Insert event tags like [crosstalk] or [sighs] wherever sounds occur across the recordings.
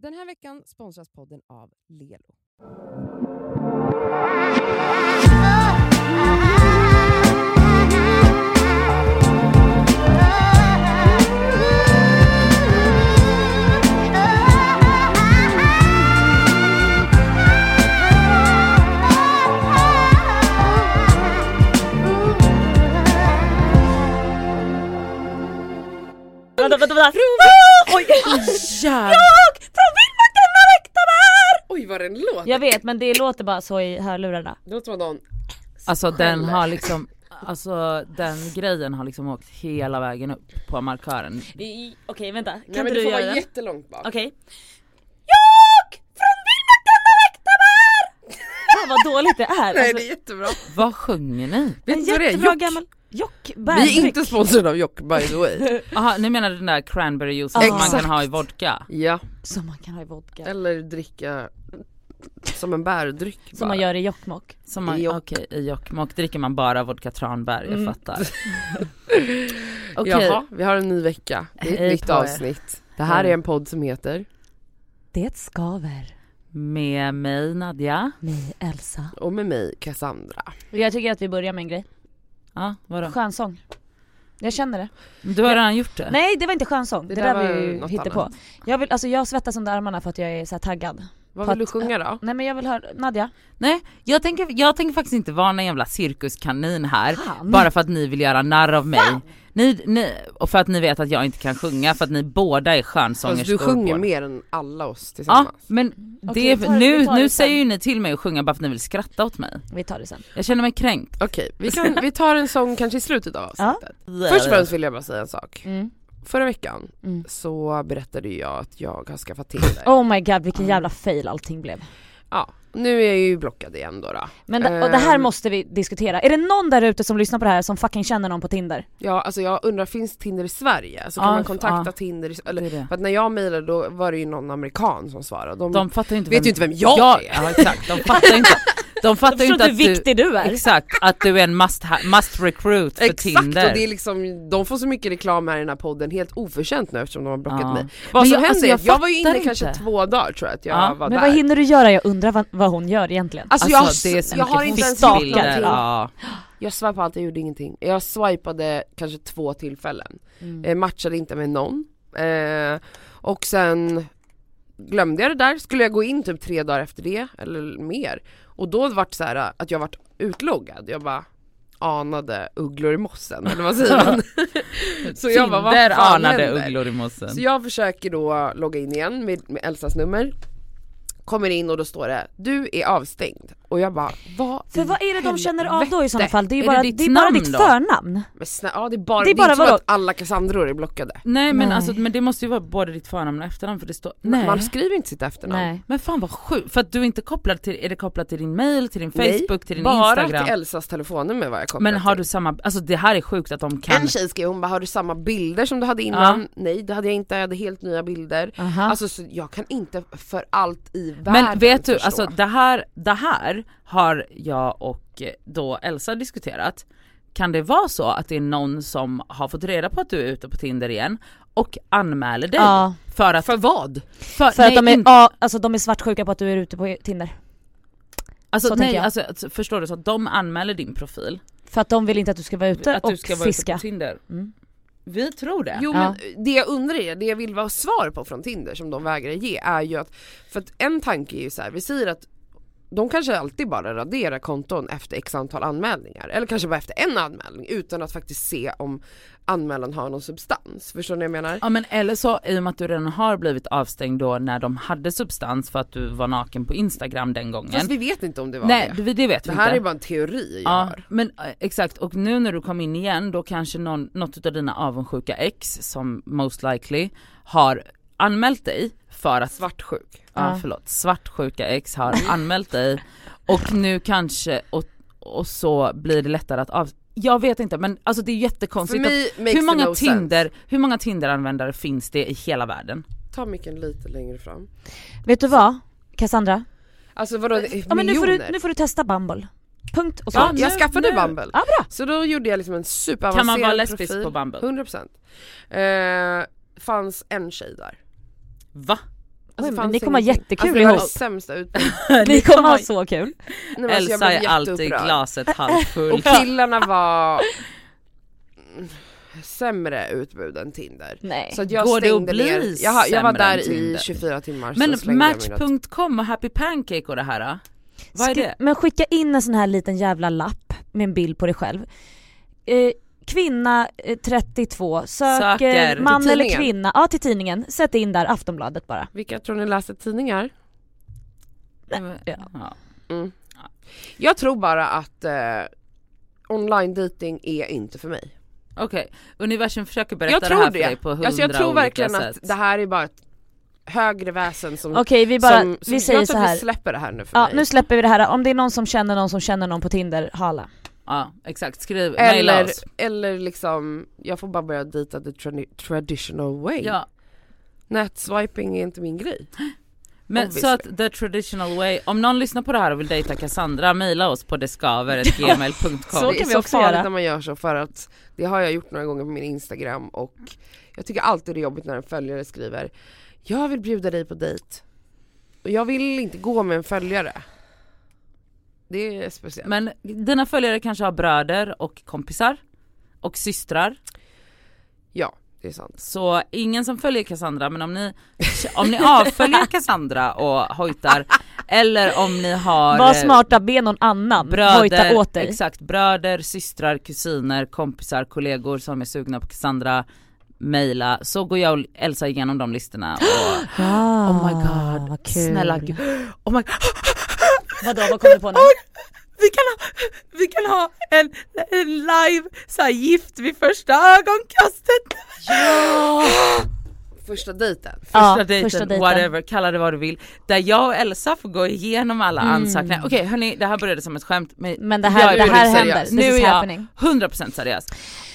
Den här veckan sponsras podden av Lelo. Vänta, vänta, vänta! Oj! Jävlar. Vad den låter! Jag vet men det låter bara så i hörlurarna. Det låter som någon Alltså den har liksom, alltså den grejen har liksom åkt hela vägen upp på markören. Okej vänta, kan Nej, men det du får göra vara den? jättelångt bak. Okej. Jag från Vildmarken med Väktabär! Fan vad dåligt det är. [laughs] Nej Alltså, det är jättebra. Vad sjunger ni? Vet en du vad det är? jättebra gammal Jockbär. Vi är inte sponsrade av Jock by the way. [laughs] Jaha ni menar den där cranberry juice Ja. som man Exakt. kan ha i vodka? Ja, Som man kan ha i vodka. eller dricka som en bärdryck bara. Som man gör i Jokkmokk. Som man, I Jock. okej i Jokkmokk dricker man bara vodka tranbär, jag Mm. fattar. [laughs] Okej, Jaha, vi har en ny vecka. Det är ett nytt på er. avsnitt. Det här är en podd som heter Det skaver. med mig Nadja. Mig Elsa. Och med mig Cassandra. Jag tycker att vi börjar med en grej. Ja vadå? Skönsång. Jag känner det. Du har redan gjort det? Nej det var inte skönsång, det, Det där där var ju hittepå. Jag vill, alltså jag svettas under armarna för att jag är så här taggad. Vad För vill du att- sjunga då? Nej men jag vill höra, Nadja. Nej, jag tänker, jag tänker faktiskt inte vara någon jävla cirkuskanin här Fan. bara för att ni vill göra narr av mig. Ni, ni, och för att ni vet att jag inte kan sjunga för att ni båda är skönsångerskor. du sjunger mer än alla oss Ja tillsammans. men Okej, det, nu, vi tar nu sen. säger ju ni till mig att sjunga bara för att ni vill skratta åt mig. Vi tar det sen. Jag känner mig kränkt. Okej, vi, kan, vi tar en sång kanske i slutet av Ja. avsnittet. Först och främst vill jag bara säga en sak. Mm. Förra veckan Mm. så berättade jag att jag har skaffat Tinder. Oh my god vilken jävla fail allting blev. Ja, nu är jag ju blockad igen då. då. Men det, och det här Ehm. måste vi diskutera. Är det någon där ute som lyssnar på det här som fucking känner någon på Tinder? Ja, alltså jag undrar, finns Tinder i Sverige? Så kan Ja, man kontakta ja. Tinder i, Det eller, är det. för att när jag mejlade då var det ju någon amerikan som svarade. De, De fattar inte vet ju inte vem jag är. Ja exakt, de fattar inte. [laughs] De fattar ju inte inte hur viktig du är. Exakt, att du är en must, ha, must recruit för Exakt, Tinder. och det är liksom, de får så mycket reklam här i den här podden helt oförtjänt nu eftersom de har blockat Ja. mig. Vad Men som jag- hände alltså, jag jag var ju inne fattar kanske inte. två dagar tror jag att jag Ja, var Men där. vad hinner du göra? Jag undrar vad, vad hon gör egentligen. Alltså, Alltså, jag, det är så jag har inte ens gjort någonting. Ja. Jag swipade allt, jag gjorde ingenting. Jag swipade kanske två tillfällen. Mm. Eh, matchade inte med någon. Eh, och sen glömde jag det där, skulle jag gå in typ tre dagar efter det, eller mer. Och då vart det så här äh, att jag vart utloggad. Jag bara anade ugglor i mossen, eller vad säger man? [laughs] så jag bara, vad fan anade ugglor i mossen. Så jag försöker då logga in igen med, med Elsas nummer Kommer in och då står det, du är avstängd. Och jag bara, vad För vad är det de känner av då i sådana fall? Det är, Är bara, det det ditt är bara ditt förnamn. Men snä, ja det är bara, Det är det är bara inte så att alla Cassandror är blockade. Nej men Nej. alltså men det måste ju vara både ditt förnamn och efternamn för det står, Nej. nej. Man skriver inte sitt efternamn. Nej. Men fan vad sjukt, för att du är inte kopplad till, är det kopplat till din mail, till din Nej, Facebook, till din bara Instagram? till Elsas telefonnummer var jag kopplad men har till. du samma, alltså det här är sjukt att de kan En tjej skrev, hon bara har du samma bilder som du hade innan? Nej det hade jag inte, jag hade helt nya bilder. Aha. Alltså så jag kan inte för allt i världen Men vet du, förstå. alltså det här, det här har jag och eh, då Elsa diskuterat. Kan det vara så att det är någon som har fått reda på att du är ute på Tinder igen och anmäler dig? Ja, För att, För vad? för, för nej, att de är, ja, alltså de är svartsjuka på att du är ute på Tinder. alltså, så nej, jag. alltså, alltså, förstår du? Så att de anmäler din profil, För att de vill inte att du ska vara ute att och du ska vara ute fiska. på Tinder. Mm. Vi tror det. Jo Ja. men det jag undrar är, det jag vill vara svar på från Tinder som de vägrar ge är ju att, för att en tanke är ju så här, vi säger att de kanske alltid bara raderar konton efter x antal anmälningar eller kanske bara efter en anmälning utan att faktiskt se om anmälan har någon substans. Förstår ni vad jag menar? Ja men eller så i och med att du redan har blivit avstängd då när de hade substans för att du var naken på Instagram den gången. Fast vi vet inte om det var Nej det. det, det vet Det vi här inte. är bara en teori jag Ja har. men eh, exakt och nu när du kom in igen då kanske någon, något av dina avundsjuka ex som most likely har anmält dig för att, Svartsjuk. Ja Ja. förlåt, svartsjuka ex har anmält dig och nu kanske och, och så blir det lättare att av jag vet inte men alltså det är jättekonstigt att, hur många no Tinder, sense. hur många Tinder-användare finns det i hela världen? Ta micken lite längre fram. Vet du vad? Cassandra? Alltså vadå, Ja, men nu, får miljoner? du, nu får du testa Bumble. Punkt och Ja, slut. jag skaffade nu- Bumble. Ja, bra. Så då gjorde jag liksom en superavancerad Kan man vara lesbisk profil. på Bumble? 100% eh, Fanns en tjej där Va? Alltså, men ni kommer ha jättekul alltså, det var ihop. det sämsta. [laughs] [laughs] Ni kommer ha så kul. [laughs] Nej, men alltså, Elsa är alltid glaset halvfull. Och killarna var sämre utbud än Tinder. Nej. Så att jag Går det att stängde bli ner, jag, jag var där i Tinder? 24 timmar Men Match.com och Happy Pancake och det här? Vad är det? Men skicka in en sån här liten jävla lapp med en bild på dig själv. Eh, kvinna eh, 32, söker, Söker. man eller kvinna, ja till tidningen. Sätt in där Aftonbladet bara. Vilka tror ni läser tidningar? Ja. Ja. Mm. Jag tror bara att eh, online dating är inte för mig. Okej, universum försöker berätta Jag det här för det. dig på hundra Alltså jag tror verkligen sätt. att det här är bara ett högre väsen som, Okej vi bara, som, som vi säger jag så tror att här. vi släpper det här nu för Ja mig. nu släpper vi det här, om det är någon som känner någon som känner någon på Tinder, hala. Ja exakt, skriv, eller, oss. eller liksom, jag får bara börja dejta the tradi- traditional way. Ja. Nätswiping är inte min grej. [gasps] Men så Obviously. att the traditional way, om någon lyssnar på det här och vill dejta Cassandra, mejla oss på deskaver.gmail.com Så det är kan vi så också farligt göra. när man gör så för att det har jag gjort några gånger på min instagram och jag tycker alltid det är jobbigt när en följare skriver Jag vill bjuda dig på dejt. Och jag vill inte gå med en följare. Det är speciellt. Men dina följare kanske har bröder och kompisar och systrar. Ja, det är sant. Så ingen som följer Cassandra men om ni, om ni avföljer [laughs] Cassandra och hojtar eller om ni har Var eh, smarta, be någon annan bröder, hojta åt dig. exakt, bröder, systrar, kusiner, kompisar, kollegor som är sugna på Cassandra mejla så går jag och Elsa igenom de listorna och Ja, [gasps] oh my god, Ah, vad kul. snälla gud, oh my god, [gasps] Vadå, vad kom du på nu? vi kan ha, vi kan ha en, en live så här, gift vid första ögonkastet. Första dejten. Första Ja, dejten, första dejten. whatever, kalla det vad du vill. Där jag och Elsa får gå igenom alla Mm. ansökningar. Okej hörni, det här började som ett skämt. Men, Men det jag här, är det här seriös. händer, this Nu är jag happening. 100% seriös.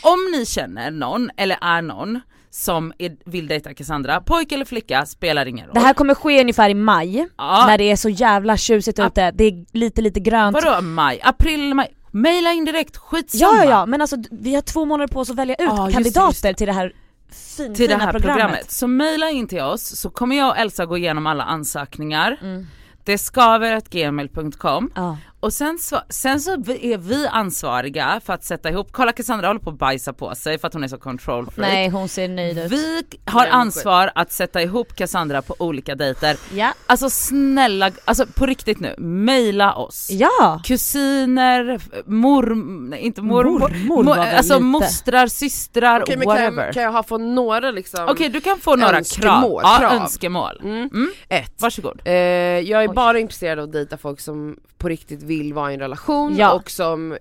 Om ni känner någon, eller är någon, som är, vill dejta Cassandra, pojke eller flicka, spelar ingen roll. Det här kommer ske ungefär i maj, ja, när det är så jävla tjusigt Ja. ute, det är lite lite grönt. vadå maj, april, maj, maila in direkt, skitsamma. Ja ja ja, men alltså vi har två månader på oss att välja ut just det, kandidater just det. till det här finfina till det här programmet. programmet. Så maila in till oss så kommer jag och Elsa gå igenom alla ansökningar. Mm. Det skaver gmail.com Ja. Och sen så, sen så är vi ansvariga för att sätta ihop, kolla Cassandra håller på att bajsa på sig för att hon är så control freak. Nej hon ser nöjd ut. Vi har ansvar att sätta ihop Cassandra på olika dejter. Ja. Alltså snälla, alltså på riktigt nu, maila oss. Ja! Kusiner, mor, nej inte mormor, Mormor mor, väl alltså lite. mostrar, systrar, Okej men whatever. kan, kan jag ha få några liksom? Okej du kan få några Önskemål, krav. Ja, krav. önskemål. Mm. Mm. Ett. Varsågod. Eh, jag är Oj. bara intresserad av att dejta folk som på riktigt vill vara i en relation Ja. och som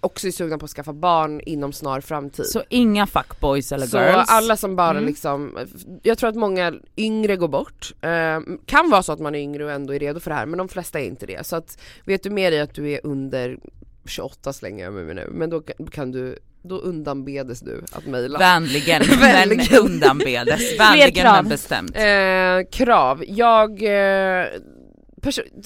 också är sugna på att skaffa barn inom snar framtid. Så inga fuckboys eller Så girls. alla som bara Mm. liksom, jag tror att många yngre går bort. Eh, kan vara så att man är yngre och ändå är redo för det här men de flesta är inte det. Så att vet du med dig att du är under 28 slänger jag med mig nu, men då kan, du, då undanbedes du att mejla. Vänligen, [laughs] men Vänligen. undanbedes. Vänligen krav. men bestämt. Eh, krav, jag eh,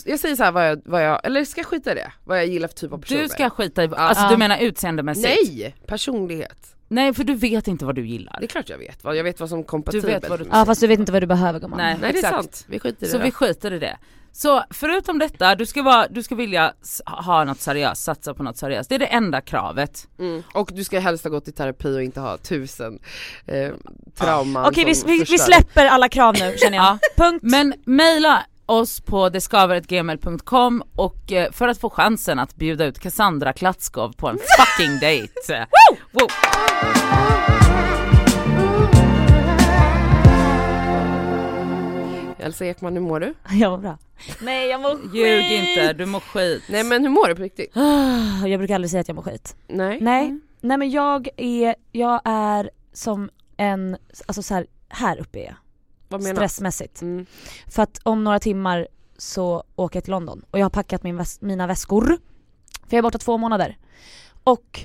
jag säger så här vad jag, vad jag, eller ska jag skita i det? Vad jag gillar för typ av personer? Du ska skita i, alltså Ja. du menar utseendemässigt? Nej! Personlighet. Nej för du vet inte vad du gillar. Det är klart jag vet, vad- jag vet vad som är kompatibelt. Du vet vad du-. Ja fast du vet inte vad du behöver gumman. Nej. Nej det är sant, vi skiter i Så det vi då. skiter i det. Så förutom detta, du ska, vara, du ska vilja ha något seriöst, satsa på något seriöst. Det är det enda kravet. Mm. Och du ska helst ha gått i terapi och inte ha tusen eh, trauman Okej vi, som vi, vi förstör. släpper alla krav nu känner jag. Ja. Punkt. Men mejla oss på deskaver.gmail.com och eh, för att få chansen att bjuda ut Cassandra Klatskov på en fucking [laughs] date. Wow! Elsa Ekman, hur mår du? [laughs] Jag mår bra. Nej jag mår skit. Ljug inte, du mår skit. Nej men hur mår du på riktigt? [sighs] Jag brukar aldrig säga att jag mår skit. Nej? Nej, Mm. nej men jag är, jag är som en, alltså så här, här uppe är jag. Vad menar du? Stressmässigt. Mm. För att om några timmar så åker jag till London och jag har packat min väs- mina väskor. För jag är borta två månader. Och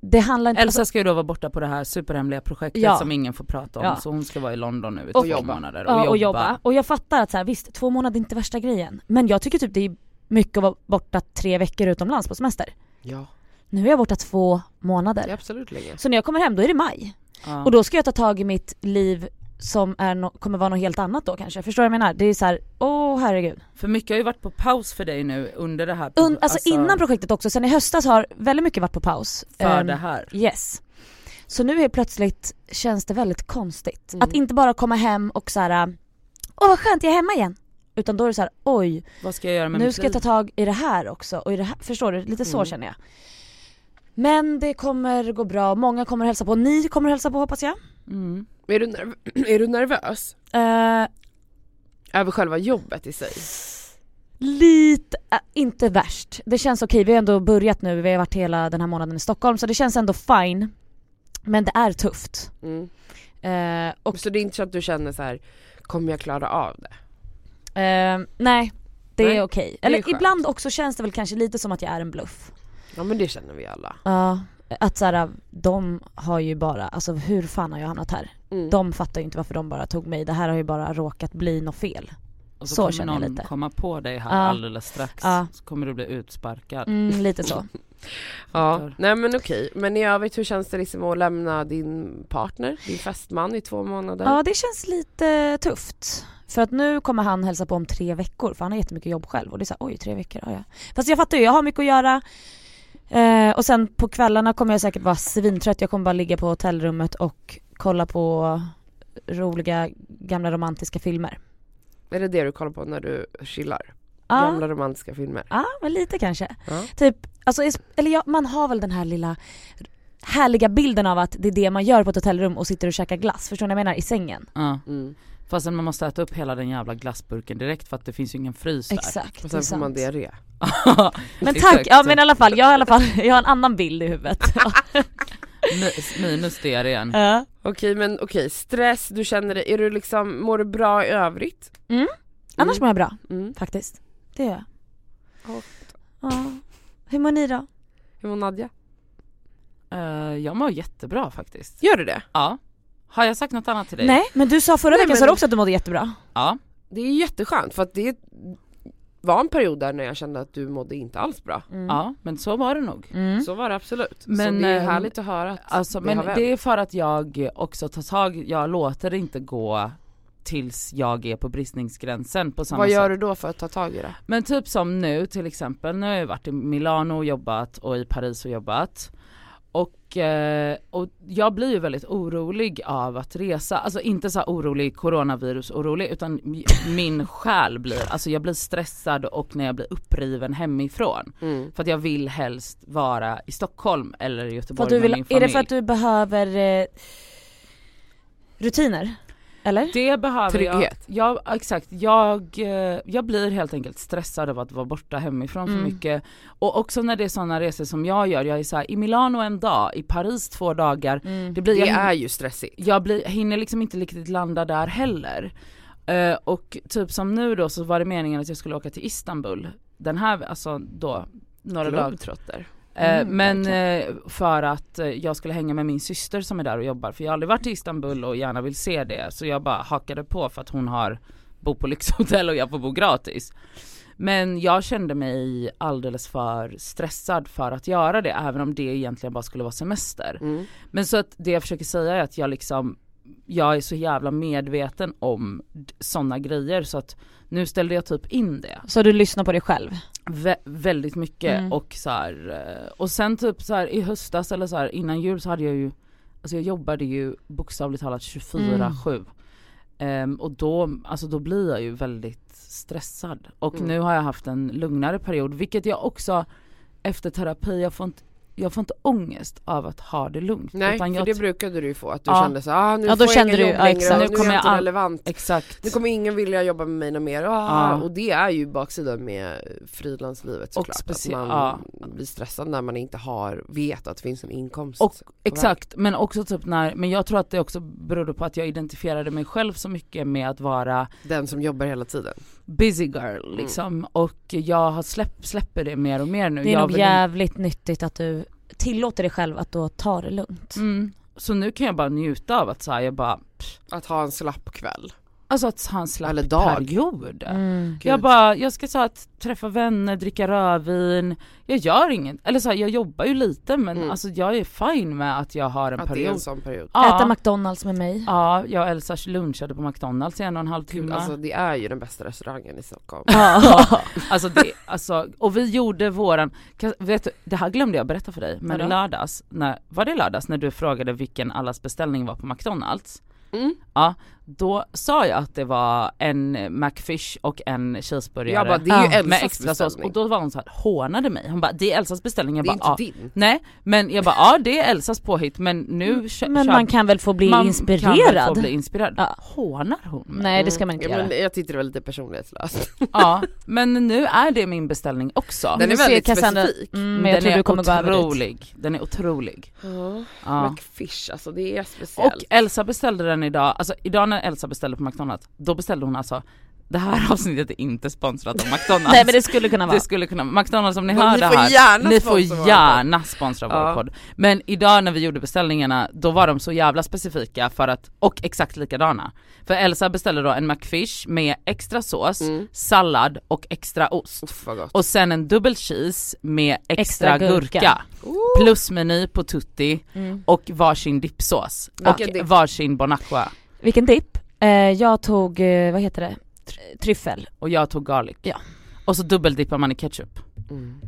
det handlar inte... Elsa ska ju då vara borta på det här superhemliga projektet Ja. som ingen får prata om Ja. så hon ska vara i London nu i Och två jobba. månader och, ja, jobba. och jobba. Och jag fattar att så här, visst, två månader är inte värsta grejen. Men jag tycker typ det är mycket att vara borta tre veckor utomlands på semester. Ja, Nu är jag borta två månader. det är absolut länge. Så när jag kommer hem då är det maj. Ja. Och då ska jag ta tag i mitt liv som är no- kommer vara något helt annat då kanske. Förstår du vad jag menar? Det är så här, åh herregud. För mycket har ju varit på paus för dig nu under det här. Un- alltså, innan projektet också, sen i höstas har väldigt mycket varit på paus. För Ehm, det här. Yes. Så nu helt plötsligt känns det väldigt konstigt. Mm. Att inte bara komma hem och så här. åh vad skönt jag är hemma igen. Utan då är det så här, oj Vad ska jag göra med nu ska jag ta tag i det här också. Och i det här, förstår du? Lite så Mm. känner jag. Men det kommer gå bra, många kommer hälsa på, ni kommer hälsa på hoppas jag. Mm. Är, du nerv- [clears throat] är du nervös Eh, över själva jobbet i sig? lite, äh, inte värst. Det känns okej, vi har ändå börjat nu, vi har varit hela den här månaden i Stockholm så det känns ändå fine. Men det är tufft. Mm. Eh, och Så det är inte så att du känner så här, kommer jag klara av det? Eh, nej, det Nej, är okej. är Eller skönt. ibland också känns det väl kanske lite som att jag är en bluff. Ja men det känner vi alla. Ja, att såhär, de har ju bara, alltså hur fan har jag hamnat här? Mm. De fattar ju inte varför de bara tog mig, det här har ju bara råkat bli något fel. Och så, Så kommer känner jag någon lite. komma på dig här Ja. alldeles strax. Ja. Så kommer du bli utsparkad. Mm, lite så. [laughs] Ja, nej men okej. Men i övrigt hur känns det liksom att lämna din partner, din fästman i två månader? Ja det känns lite tufft. För att nu kommer han hälsa på om tre veckor för han har jättemycket jobb själv och det är såhär oj tre veckor, ja, ja. Fast jag fattar ju, jag har mycket att göra. Eh, och sen på kvällarna kommer jag säkert vara svintrött, jag kommer bara ligga på hotellrummet och kolla på roliga gamla romantiska filmer. Är det det du kollar på när du chillar? Ja, Gamla romantiska filmer? ja men lite kanske. Ja. Typ, alltså, eller ja, man har väl den här lilla härliga bilden av att det är det man gör på ett hotellrum och sitter och käkar glass, förstår ni vad jag menar? I sängen. Ja. Mm. Fastän man måste äta upp hela den jävla glassburken direkt för att det finns ju ingen frys där. Exakt, Och sen får man diarré. [laughs] Men tack, ja men i alla fall, jag har i alla fall, jag har en annan bild i huvudet. [laughs] [laughs] Mi- Minus diarrén. Ja. Okej men okej, stress, du känner dig, är du liksom, mår du bra i övrigt? Mm. Annars Mm. mår jag bra, Mm. faktiskt. Det gör jag. Ja. Ja. Hur mår ni då? Hur mår Nadja? Eh, jag mår jättebra faktiskt. Gör du det? Ja. Har jag sagt något annat till dig? Nej, men du sa förra Nej, veckan sa men- du också att du mådde jättebra. Ja. Det är jätteskönt för att det var en period där när jag kände att du mådde inte alls bra. Mm. Ja, men så var det nog. Mm. Så var det absolut. Men, så det är ehm, härligt att höra att Alltså, det men har det är för att jag också tar tag, jag låter det inte gå tills jag är på bristningsgränsen på samma Vad gör sätt. du då för att ta tag i det? Men typ som nu till exempel, nu har jag varit i Milano och jobbat och i Paris och jobbat. Och, eh, och jag blir ju väldigt orolig av att resa, alltså inte så orolig coronavirus orolig utan min själ blir, alltså jag blir stressad och när jag blir uppriven hemifrån. Mm. För att jag vill helst vara i Stockholm eller i Göteborg du med vill, min är familj. det för att du behöver eh, rutiner? Eller? Det behöver Trygghet. jag. Ja exakt, jag, eh, jag blir helt enkelt stressad av att vara borta hemifrån för Mm. mycket. Och också när det är sådana resor som jag gör, jag är så här, i Milano en dag, i Paris två dagar. Mm. Det blir, Det jag, är ju stressigt. jag blir, hinner liksom inte riktigt landa där heller. Eh, och typ som nu då så var det meningen att jag skulle åka till Istanbul. Den här, alltså då, några dagar. Eh, Mm, men eh, för att eh, jag skulle hänga med min syster som är där och jobbar för jag har aldrig varit i Istanbul och gärna vill se det så jag bara hakade på för att hon har bor på lyxhotell och jag får bo gratis. Men jag kände mig alldeles för stressad för att göra det även om det egentligen bara skulle vara semester. Mm. Men så att det jag försöker säga är att jag liksom jag är så jävla medveten om sådana grejer så att nu ställde jag typ in det Så du lyssnar på dig själv? vä- väldigt mycket Mm. och så här, eh, och sen typ så här i höstas eller så här innan jul så hade jag ju Alltså jag jobbade ju bokstavligt talat 24-7 Ehm, och då, alltså då blir jag ju väldigt stressad och Mm. nu har jag haft en lugnare period vilket jag också efter terapi, jag får inte, jag får inte ångest av att ha det lugnt. Nej utan för det brukade du ju få, att du Ja. kände så ah, nu Ja, då får jag kände ingen du- jobb ja, längre Nu nu är kommer jag jag inte all- relevant. Exakt. Nu kommer ingen vilja jobba med mig något mer. Ah, Ja. Och det är ju baksidan med frilanslivet såklart. specie- att man blir stressad när man inte har, vet att det finns en inkomst. Och- Exakt, men också typ när, men jag tror att det också berodde på att jag identifierade mig själv så mycket med att vara. Den som jobbar hela tiden. Busy girl liksom och jag har släpp, släpper det mer och mer nu. Det är jag nog vill- jävligt nyttigt att du tillåter dig själv att då ta det lugnt. mm, Så nu kan jag bara njuta av att säga jag bara, pff, Att ha en slapp kväll. Alltså att han slapp Eller dag. perioder. Mm. Gud. Jag bara, jag ska så att träffa vänner, dricka rödvin, jag gör inget, eller så här, jag jobbar ju lite men Mm. alltså jag är fine med att jag har en Att det är period. en sån period. Ja. Äta McDonalds med mig. Ja, jag och Elsa lunchade på McDonalds i en och en halv timme. alltså det är ju den bästa restaurangen i Stockholm. Ja, [laughs] alltså det, alltså, och vi gjorde våran, vet du, det här glömde jag berätta för dig, men Vadå? lördags, när, var det lördags när du frågade vilken allas beställning var på McDonalds? Mm. Ja, då sa jag att det var en McFish och en cheeseburgare Jag bara, det är ju Ja, Elsas med extra sås och då var hon så här, hånade mig. Hon bara, det är Elsas beställning. Jag Det är bara, inte ja. din. Nej, men jag bara, ja det är Elsas påhitt men nu kö- Men man kan väl få bli man kan väl inspirerad? få bli inspirerad. Ja. Hånar hon mig? Nej det ska man inte ja, göra. men Jag tyckte det var lite personlighetslöst. [laughs] Ja, men nu är det min beställning också. Den Men är väldigt Cassandra- specifik. Mm, men jag Den tror är du kommer gå över dit. otrolig. Den är otrolig. Ja. Ja. McFish, alltså det är speciellt. Och Elsa beställde den idag, alltså idag när Elsa beställde på McDonalds, då beställde hon alltså det här [laughs] avsnittet är inte sponsrat av McDonalds. Nej men det skulle kunna vara. det skulle kunna, McDonalds om ni Men hör ni det här, ni får gärna sponsra vår Ja. podd. Men idag när vi gjorde beställningarna, då var de så jävla specifika för att, och exakt likadana. För Elsa beställde då en McFish med extra sås, Mm. sallad och extra ost. Uff vad gott. Och sen en dubbel cheese med extra, Extra gurka. gurka. Oh. Plusmeny på tutti Mm. och varsin dippsås. Vilken och varsin bon aqua. Vilken dipp? Eh, jag tog, eh, vad heter det? Tr- Tryffel. Och jag tog garlic. Ja. Och så dubbeldippar man i ketchup. Mm.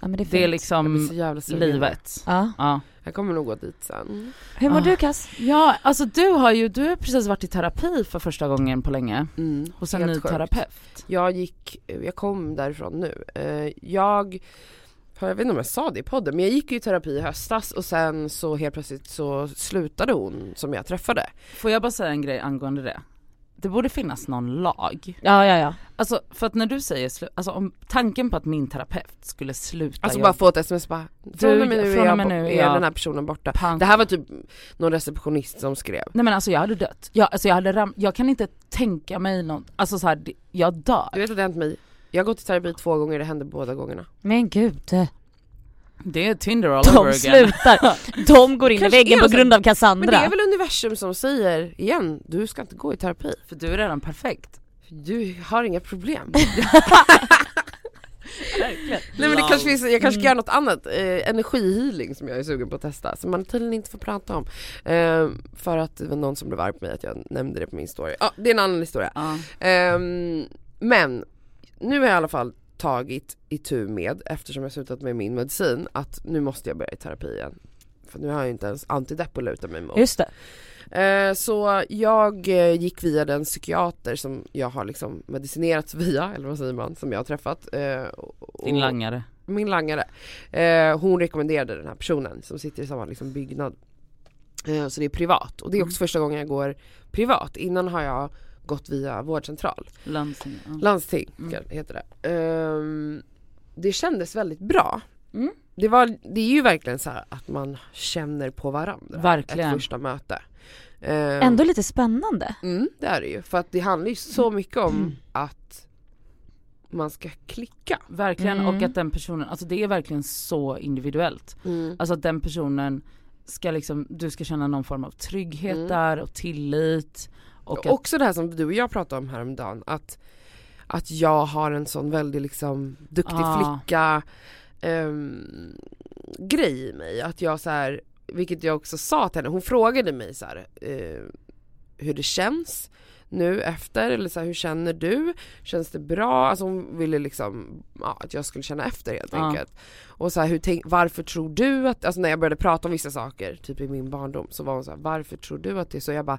Ja men det är, Det är fint. Jag blir liksom så jävla sugen. livet. Ja. Ja. Jag kommer nog gå dit sen. Hur mår Ah. du Cass? ja, alltså du har ju, du har precis varit i terapi för första gången på länge. Mm. Hos en Helt ny sjukt. terapeut. Jag gick, jag kom därifrån nu. Eh, Jag, jag vet inte om jag sa det i podden, men jag gick ju i terapi i höstas och sen så helt plötsligt så slutade hon som jag träffade. Får jag bara säga en grej angående det? Det borde finnas någon lag. Ja ja ja. Alltså för att när du säger slu- alltså om tanken på att min terapeut skulle sluta Alltså jobba- bara få ett sms bara, från och med nu, från är, och med bo- nu är är jag- den här personen borta. Pang. Det här var typ någon receptionist som skrev. Nej men alltså jag hade dött. Jag, alltså jag hade ram- jag kan inte tänka mig något, alltså så här, jag dör. Du vet att det har hänt mig, jag har gått i terapi två gånger, det hände båda gångerna. Men gud. Det är Tinder all over De again. slutar. [laughs] De går in i väggen på grund av Men Cassandra. det är väl universum som säger igen, du ska inte gå i terapi. För du är redan perfekt. Du har inga problem. [laughs] Verkligen. Nej men det kanske finns, jag kanske ska Mm. göra något annat, eh, energihealing som jag är sugen på att testa, som man tydligen inte får prata om. Eh, för att det var någon som blev arg på mig att jag nämnde det på min story. Ja, det är en annan historia. Ja. Ehm, men nu har jag i alla fall tagit itu med, eftersom jag slutat med min medicin, att nu måste jag börja i terapi igen. För nu har jag inte ens antidepp att luta mig mot. Just det. Eh, så jag eh, gick via den psykiater som jag har liksom medicinerats via, eller vad säger man, som jag har träffat. Eh, Din langare. min langare. Hon rekommenderade den här personen som sitter i samma liksom, byggnad. Så det är privat och det är också första gången jag går privat. Innan har jag gått via vårdcentral. Landsting. Ja. Landsting Mm. heter det. Ehm, det kändes väldigt bra. Mm. Det, var, det är ju verkligen så här att man känner på varandra. Verkligen. Ett första möte. Ehm, Ändå lite spännande. Mm, det är det ju. För att det handlar ju så mycket om Mm. att man ska klicka. Verkligen Mm. och att den personen, alltså det är verkligen så individuellt. Alltså att den personen ska liksom, du ska känna någon form av trygghet Mm. där och tillit. Och att, också det här som du och jag pratade om häromdagen, att, att jag har en sån väldigt liksom duktig Ah. flicka ehm, grej i mig. Att jag så här, vilket jag också sa till henne, hon frågade mig så här, eh, hur det känns nu efter, eller så här, hur känner du? Känns det bra? Alltså hon ville liksom ja, att jag skulle känna efter helt Ja. enkelt. Och så här, hur tänk, varför tror du att, alltså när jag började prata om vissa saker, typ i min barndom, så var hon så här, varför tror du att det är så? Jag bara,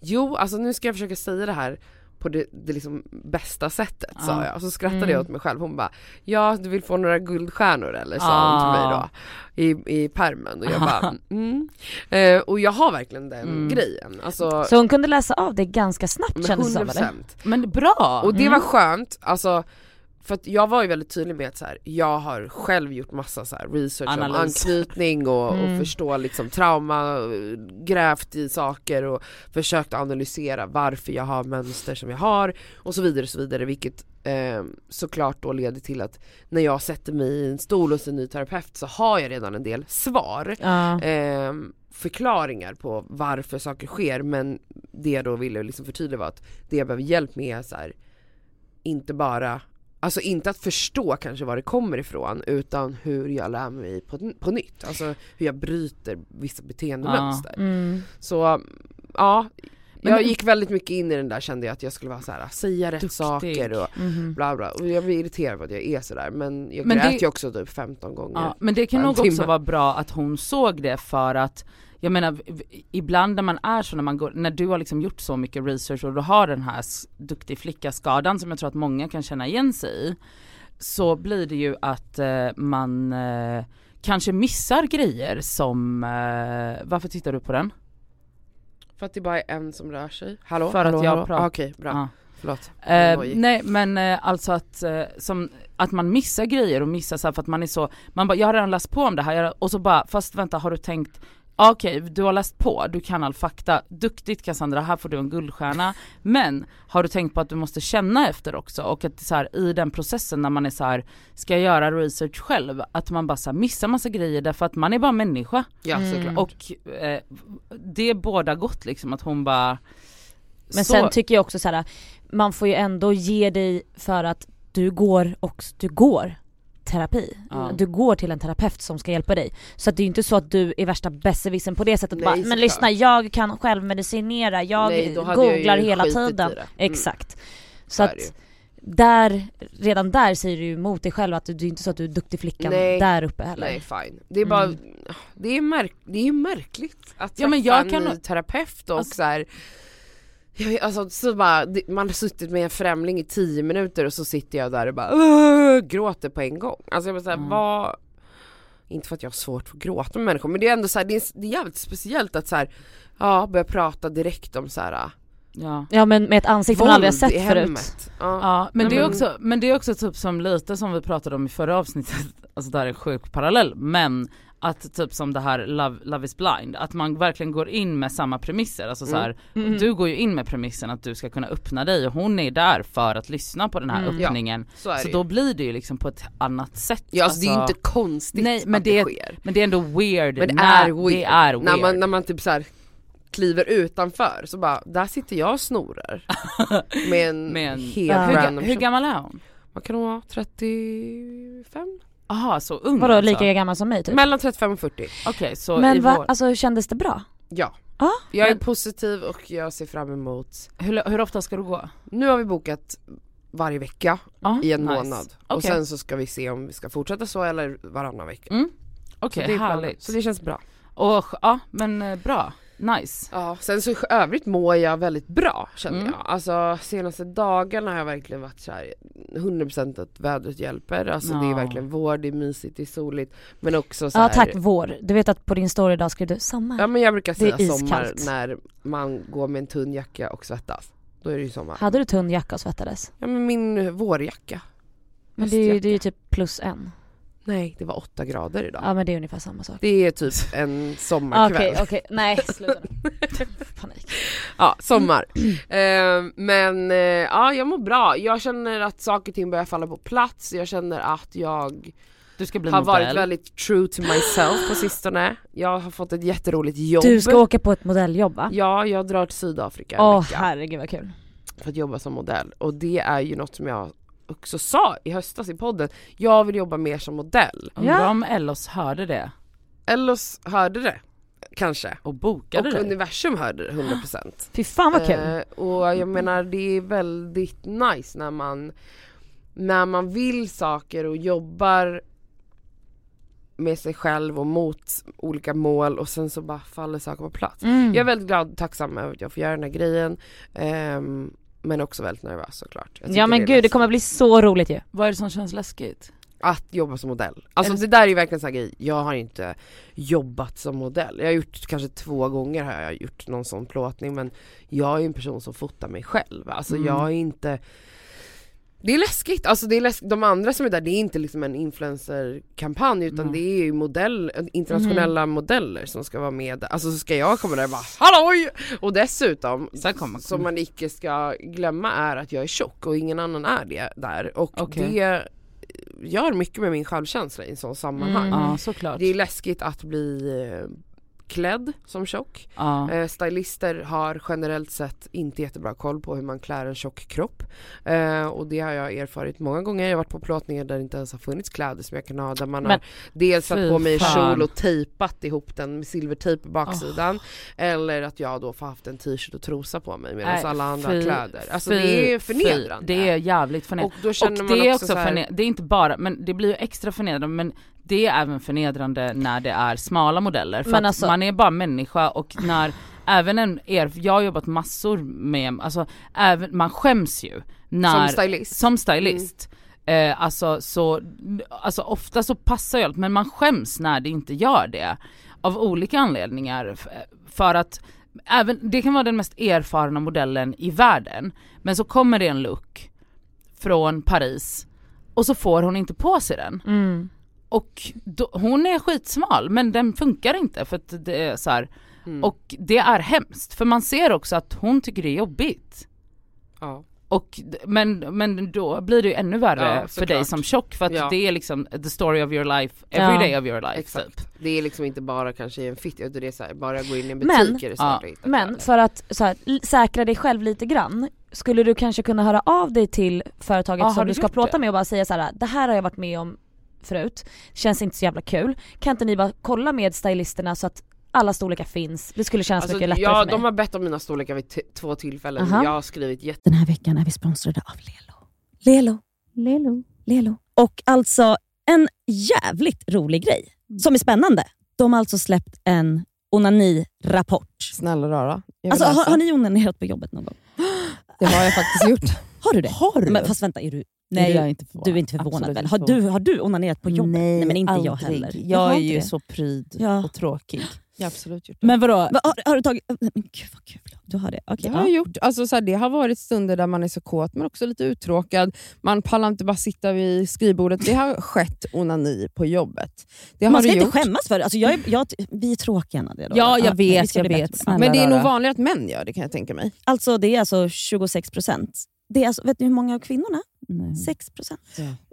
jo alltså nu ska jag försöka säga det här på det, det liksom bästa sättet sa Ja. jag och så skrattade Mm. jag åt mig själv, hon bara Ja du vill få några guldstjärnor eller sa hon till mig då Ah. i, i permen och jag bara [laughs] mm. eh, Och jag har verkligen den Mm. grejen, alltså Så hon kunde läsa av det ganska snabbt kändes det som 100% eller? men bra! Och det Mm. var skönt, alltså för att jag var ju väldigt tydlig med att så här, jag har själv gjort massa så här research Analys. om anknytning och, Mm. och förstå liksom trauma, grävt i saker och försökt analysera varför jag har mönster som jag har och så vidare och så vidare vilket eh, såklart då leder till att när jag sätter mig i en stol hos en ny terapeut så har jag redan en del svar Ja. eh, förklaringar på varför saker sker men det jag då ville liksom förtydliga var att det jag behöver hjälp med är så här, inte bara Alltså inte att förstå kanske var det kommer ifrån utan hur jag lär mig på, på nytt, alltså hur jag bryter vissa beteendemönster. Mm. Så ja, Men- jag gick väldigt mycket in i den där kände jag att jag skulle vara så här, säga rätt Duktig. saker och Mhm. bla bla och jag blir irriterad på att jag är sådär men jag Men grät det- ju också typ 15 gånger. Ja, men det kan nog också vara bra att hon såg det för att jag menar ibland när man är så när man går, när du har liksom gjort så mycket research och du har den här duktig flicka skadan som jag tror att många kan känna igen sig i. Så blir det ju att eh, man eh, kanske missar grejer som, eh, varför tittar du på den? För att det bara är en som rör sig. Hallå? För att hallå, jag hallå? pratar. Ah, Okej, bra. Ja. Förlåt. Eh, nej men eh, alltså att, eh, som, att man missar grejer och missar så här för att man är så, man bara jag har redan läst på om det här jag- och så bara fast vänta har du tänkt Ja, Okej, du har läst på, du kan all fakta, duktigt Cassandra, här får du en guldstjärna. Men har du tänkt på att du måste känna efter också och att så här, i den processen när man är så här, ska jag göra research själv, att man bara så här, missar massa grejer därför att man är bara människa. Ja Mm. såklart. Och eh, det är båda gott liksom att hon bara Men så- sen tycker jag också så här, man får ju ändå ge dig för att du går och du går terapi. Ja. Du går till en terapeut som ska hjälpa dig. Så att det är ju inte så att du är värsta besserwissern på det sättet. Nej, bara, men lyssna jag kan självmedicinera, jag Nej, hade jag googlar hela tiden. Mm. Exakt. Så att där, redan där säger du emot dig själv att du, det är inte så att du är duktig flickan Nej. där uppe heller. Nej fine. Det är bara, Mm. det är, märk, det är märkligt att Ja, men jag en kan- terapeut och Alltså- så här, jag alltså, så bara, man har suttit med en främling i tio minuter och så sitter jag där och bara gråter på en gång. Alltså jag bara såhär, Mm. vad inte för att jag har svårt för att gråta med människor men det är ändå så här, det, är, det är jävligt speciellt att så här, ja börja prata direkt om så här, ja. Ja men med ett ansikte man aldrig har våld sett förut. Ja. Ja men det är också, men det är också typ som lite som vi pratade om i förra avsnittet, alltså det här är en sjuk parallell, men att typ som det här Love, Love is blind, att man verkligen går in med samma premisser, alltså så här, Mm. du går ju in med premissen att du ska kunna öppna dig och hon är där för att lyssna på den här Mm. Ja, öppningen, Så är så det då blir det ju liksom på ett annat sätt. Ja alltså, det är ju Alltså, inte konstigt Nej, men att det det, är- sker. Men det är ändå weird, Men det när, är weird. det är weird. När man, när man typ så här kliver utanför så bara, där sitter jag och snorar. [laughs] med en Med en- helt Ja. hur, hur gammal är hon? Vad kan hon vara? 35? Aha så ung Vadå alltså. lika gammal som mig typ? Mellan 35 och 40. Okej så i Men va, vår, alltså kändes det bra? Ja. Ja, Jag är men- positiv och jag ser fram emot, hur, hur ofta ska du gå? nu har vi bokat varje vecka Ja, i en nice. månad. Och Okej. sen så ska vi se om vi ska fortsätta så eller varannan vecka. Mm. Så Okej, det är planen. härligt. Så det känns bra. Och ja, men eh, bra. Nice. Ja, sen så i övrigt mår jag väldigt bra känner Mm. jag. Alltså senaste dagarna har jag verkligen varit så här 100% att vädret hjälper. Alltså det är Ja. verkligen vår, det är mysigt, det är soligt. Men också så Ja här, tack vår. Du vet att på din story idag skrev du sommar. Ja men jag brukar säga sommar när man går med en tunn jacka och svettas. Då är det ju sommar. Hade du tunn jacka och svettades? Ja men min vårjacka. Men det är, ju, det är ju typ plus en. Nej det var åtta grader idag. Ja men det är ungefär samma sak. Det är typ en Okej sommarkväll. okej, nej sluta. [laughs] Panik. Ja, sommar. Eh, men eh, ja, jag mår bra. Jag känner att saker och ting börjar falla på plats. Jag känner att jag Du ska bli har modell. varit väldigt true to myself på sistone. Jag har fått ett jätteroligt jobb. Du ska åka på ett modelljobb va? Ja, jag drar till Sydafrika Åh vecka herregud vad kul. för att jobba som modell. Och det är ju något som jag också sa i höstas i podden. Jag vill jobba mer som modell. Undrar Ja. om Ellos hörde det Ellos hörde det, kanske. och bokade Och det. universum hörde det 100%. [gasps] Fy fan vad kul. Eh, och jag menar det är väldigt nice när man när man vill saker och jobbar med sig själv och mot olika mål och sen så bara faller saker på plats. Mm. Jag är väldigt glad och tacksam över att jag får göra den här grejen ehm, men också väldigt nervös såklart. Ja men är gud det kommer bli så roligt ju. Vad är det som känns läskigt? Att jobba som modell. Alltså det- det där är ju verkligen en sån grej, jag har inte jobbat som modell. Jag har gjort kanske två gånger har jag gjort någon sån plåtning men jag är ju en person som fotar mig själv. Alltså Mm. jag är inte Det är läskigt, alltså det är läsk de andra som är där det är inte liksom en influencerkampanj utan Mm. det är ju modell, internationella modeller som ska vara med Alltså så ska jag komma där och bara halloj! Och dessutom, kommer- som man icke ska glömma är att jag är tjock och ingen annan är det där och Okej. det gör mycket med min självkänsla i en sån sammanhang. Mm. Ja. Det är läskigt att bli eh, klädd som tjock. Ja. Eh, stylister har generellt sett inte jättebra koll på hur man klär en tjock kropp. Eh, och det har jag erfarit många gånger. Jag har varit på plåtningar där det inte ens har funnits kläder som jag kan ha. Där man Men- har dels satt Fy på mig fan. kjol och tejpat ihop den med silvertejp på baksidan. Eller att jag då får haft en t-shirt och trosa på mig medan Nej, alla andra fy- har kläder. Alltså fy- det är fy. förnedrande. Det är jävligt förnedrande. och Och det är också, också så här, det är inte bara, men det blir ju extra förnedrande men det är även förnedrande när det är smala modeller för Men att alltså- man är bara människa och när även en er, jag har jobbat massor med, alltså även, man skäms ju när, som stylist. som stylist. Eh, alltså så, alltså ofta så passar jag men man skäms när det inte gör det. Av olika anledningar. För att även, det kan vara den mest erfarna modellen i världen. Men så kommer det en look från Paris och så får hon inte på sig den. Mm. Och då, hon är skitsmal men den funkar inte för att det är så här. Mm. Och det är hemskt för man ser också att hon tycker det är jobbigt. ja. Och, men, men då blir det ju ännu värre Ja, för dig som tjock för att Ja. det är liksom the story of your life, every Ja. day of your life Exakt. typ. Det är liksom inte bara kanske i en fit, utan det är så här, bara gå in i en Men- butik är det Ja, svårt att hitta Men för att så här, säkra dig själv lite grann, skulle du kanske kunna höra av dig till företaget Ja, som du ska plåta det? med och bara säga så här: det här har jag varit med om förut, känns inte så jävla kul. Kan inte ni bara kolla med stylisterna så att alla storlekar finns? Det skulle kännas Alltså, mycket lättare ja, för mig. de har bett om mina storlekar vid t- två tillfällen, Aha. jag har skrivit jätte Den här veckan är vi sponsrade av Lelo. Lelo. Lelo. Lelo. Och alltså en jävligt rolig grej som är spännande. De har alltså släppt en onani-rapport. Snälla rara. Alltså, har, har ni onanerat på jobbet någon gång? Det har jag faktiskt gjort. [laughs] Har du det? Har du? Men, fast vänta, är du, Nej, är jag du, inte du är inte förvånad Absolut väl? Har du, har du onanerat på jobbet? Nej, men inte jag aldrig. heller. Jag har är ju det. så pryd Ja. och tråkig. Jag har absolut gjort det. Men vadå? Va, har, har du tagit... Men gud vad kul, du har det. Okej, det har jag ja. gjort. Alltså, så här, det har varit stunder där man är så kåt men också lite uttråkad. Man pallar inte bara sitta vid skrivbordet. Det har skett onani på jobbet. Det Man ska inte gjort. skämmas för det. Alltså, jag är, jag, vi är tråkiga Nadia. Ja, jag men vi vet, jag vet. Snälla Men det är nog vanligare att män gör det kan jag tänka mig. Alltså det är alltså 26 procent. Det är alltså, vet ni hur många av kvinnorna? Nej. 6 procent.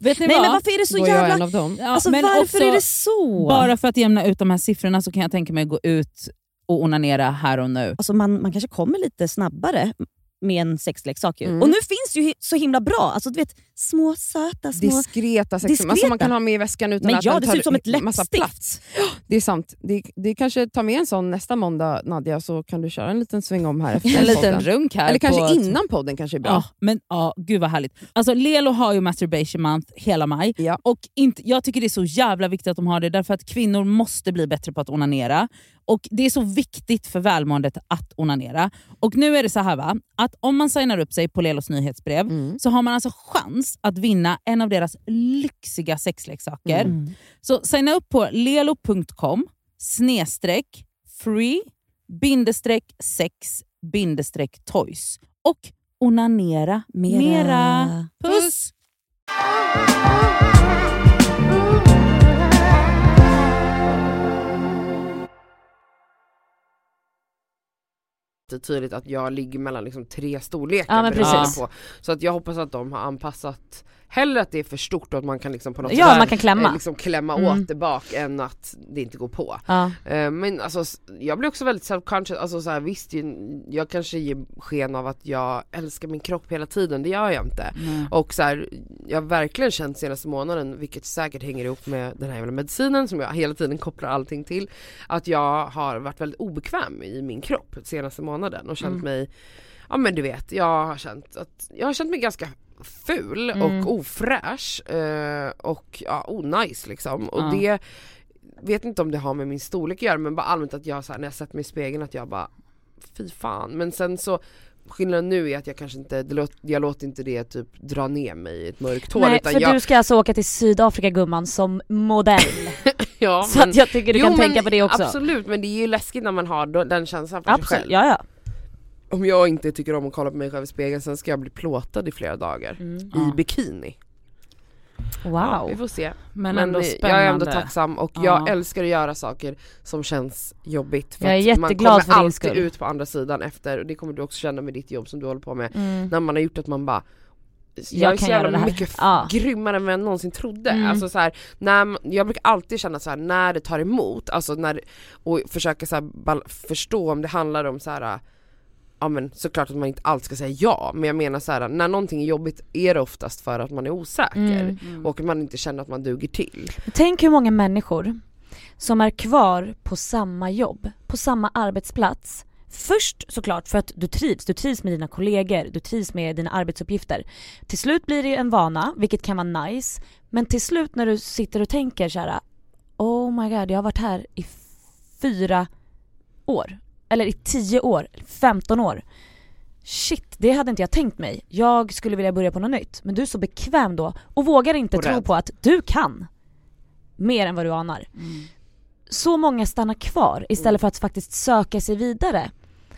Vet ni Nej vad? men varför är det så Då är jag jävla... en av dem. Ja, Alltså men varför också, är det så? Bara för att jämna ut de här siffrorna så kan jag tänka mig att gå ut och onanera här och nu. Alltså man, man kanske kommer lite snabbare med en sexleksak. ju. Mm. Och nu finns det ju så himla bra, alltså du vet små söta små... Diskreta sex Diskreta. Alltså man kan ha med i väskan utan Men att ja, den det tar ser ut som ett massa plats. Det är sant. Det, det kanske tar med en sån nästa måndag Nadja så kan du köra en liten sväng om här [laughs] efter En liten runk här. Eller kanske på innan podden kanske är bra. Ja, men ja, gud vad härligt. Alltså Lelo har ju masturbation month hela maj Ja. och inte, jag tycker det är så jävla viktigt att de har det därför att kvinnor måste bli bättre på att onanera. Och Det är så viktigt för välmåendet att onanera. Och nu är det så här va, att om man signar upp sig på Lelos nyhetsbrev Mm. så har man alltså chans att vinna en av deras lyxiga sexleksaker. Mm. Så signa upp på lelo.com snedstreck free bindestreck sex bindestreck toys och onanera Mera. mera. Puss! Tydligt att jag ligger mellan liksom tre storlekar Ja, på. Så att jag hoppas att de har anpassat Hellre att det är för stort och att man kan liksom på något Ja sätt man kan klämma. eh, liksom klämma Mm. åt det bak än att det inte går på. Ja. Eh, Men alltså jag blir också väldigt self-conscious, alltså så här, visst jag kanske ger sken av att jag älskar min kropp hela tiden, det gör jag inte. Och så här, jag har verkligen känt senaste månaden, vilket säkert hänger ihop med den här jävla medicinen som jag hela tiden kopplar allting till, att jag har varit väldigt obekväm i min kropp senaste månaden och känt Mm. mig, ja men du vet, jag har känt att, jag har känt mig ganska ful Mm. och ofräsch eh, och ja, onajs liksom. Och Ja. det vet inte om det har med min storlek att göra men bara allmänt att jag så här, när jag sett mig i spegeln att jag bara fy fan. Men sen så skillnaden nu är att jag kanske inte, det låt, jag låter inte det typ dra ner mig i ett mörkt hål Nej utan för jag, du ska alltså åka till Sydafrika gumman som modell. [laughs] ja, så att jag tycker du Jo, kan men tänka på det också. Absolut men det är ju läskigt när man har den känslan för sig Absolut, själv. ja ja. Om jag inte tycker om att kolla på mig själv i spegeln sen ska jag bli plåtad i flera dagar Mm. i Ja. bikini. Ja, Wow. vi får se. Men, Men ändå spännande. jag är ändå tacksam och Ja. jag älskar att göra saker som känns jobbigt. För Jag är att jätteglad man för kommer din alltid skull. ut på andra sidan efter, och det kommer du också känna med ditt jobb som du håller på med. Mm. När man har gjort att man bara jag, Jag är kan så göra jävla mycket Ja. grymmare än vad jag någonsin trodde. Mm. Alltså så här, när, man- jag brukar alltid känna så här när det tar emot, alltså när, och försöka så här, förstå om det handlar om så här. Ja men såklart att man inte alltid ska säga ja, men jag menar så här, när någonting är jobbigt är det oftast för att man är osäker Mm. Mm. och man inte känner att man duger till. Tänk hur många människor som är kvar på samma jobb, på samma arbetsplats. Först såklart för att du trivs, du trivs med dina kollegor, du trivs med dina arbetsuppgifter. Till slut blir det en vana, vilket kan vara nice. Men till slut när du sitter och tänker så här: Oh my god, jag har varit här i fyra år. Eller i 10 år, 15 år. Shit, det hade inte jag tänkt mig. Jag skulle vilja börja på något nytt. Men du är så bekväm då och vågar inte Och tro rädd. på att du kan. Mer än vad du anar. Mm. Så många stannar kvar istället för att faktiskt söka sig vidare.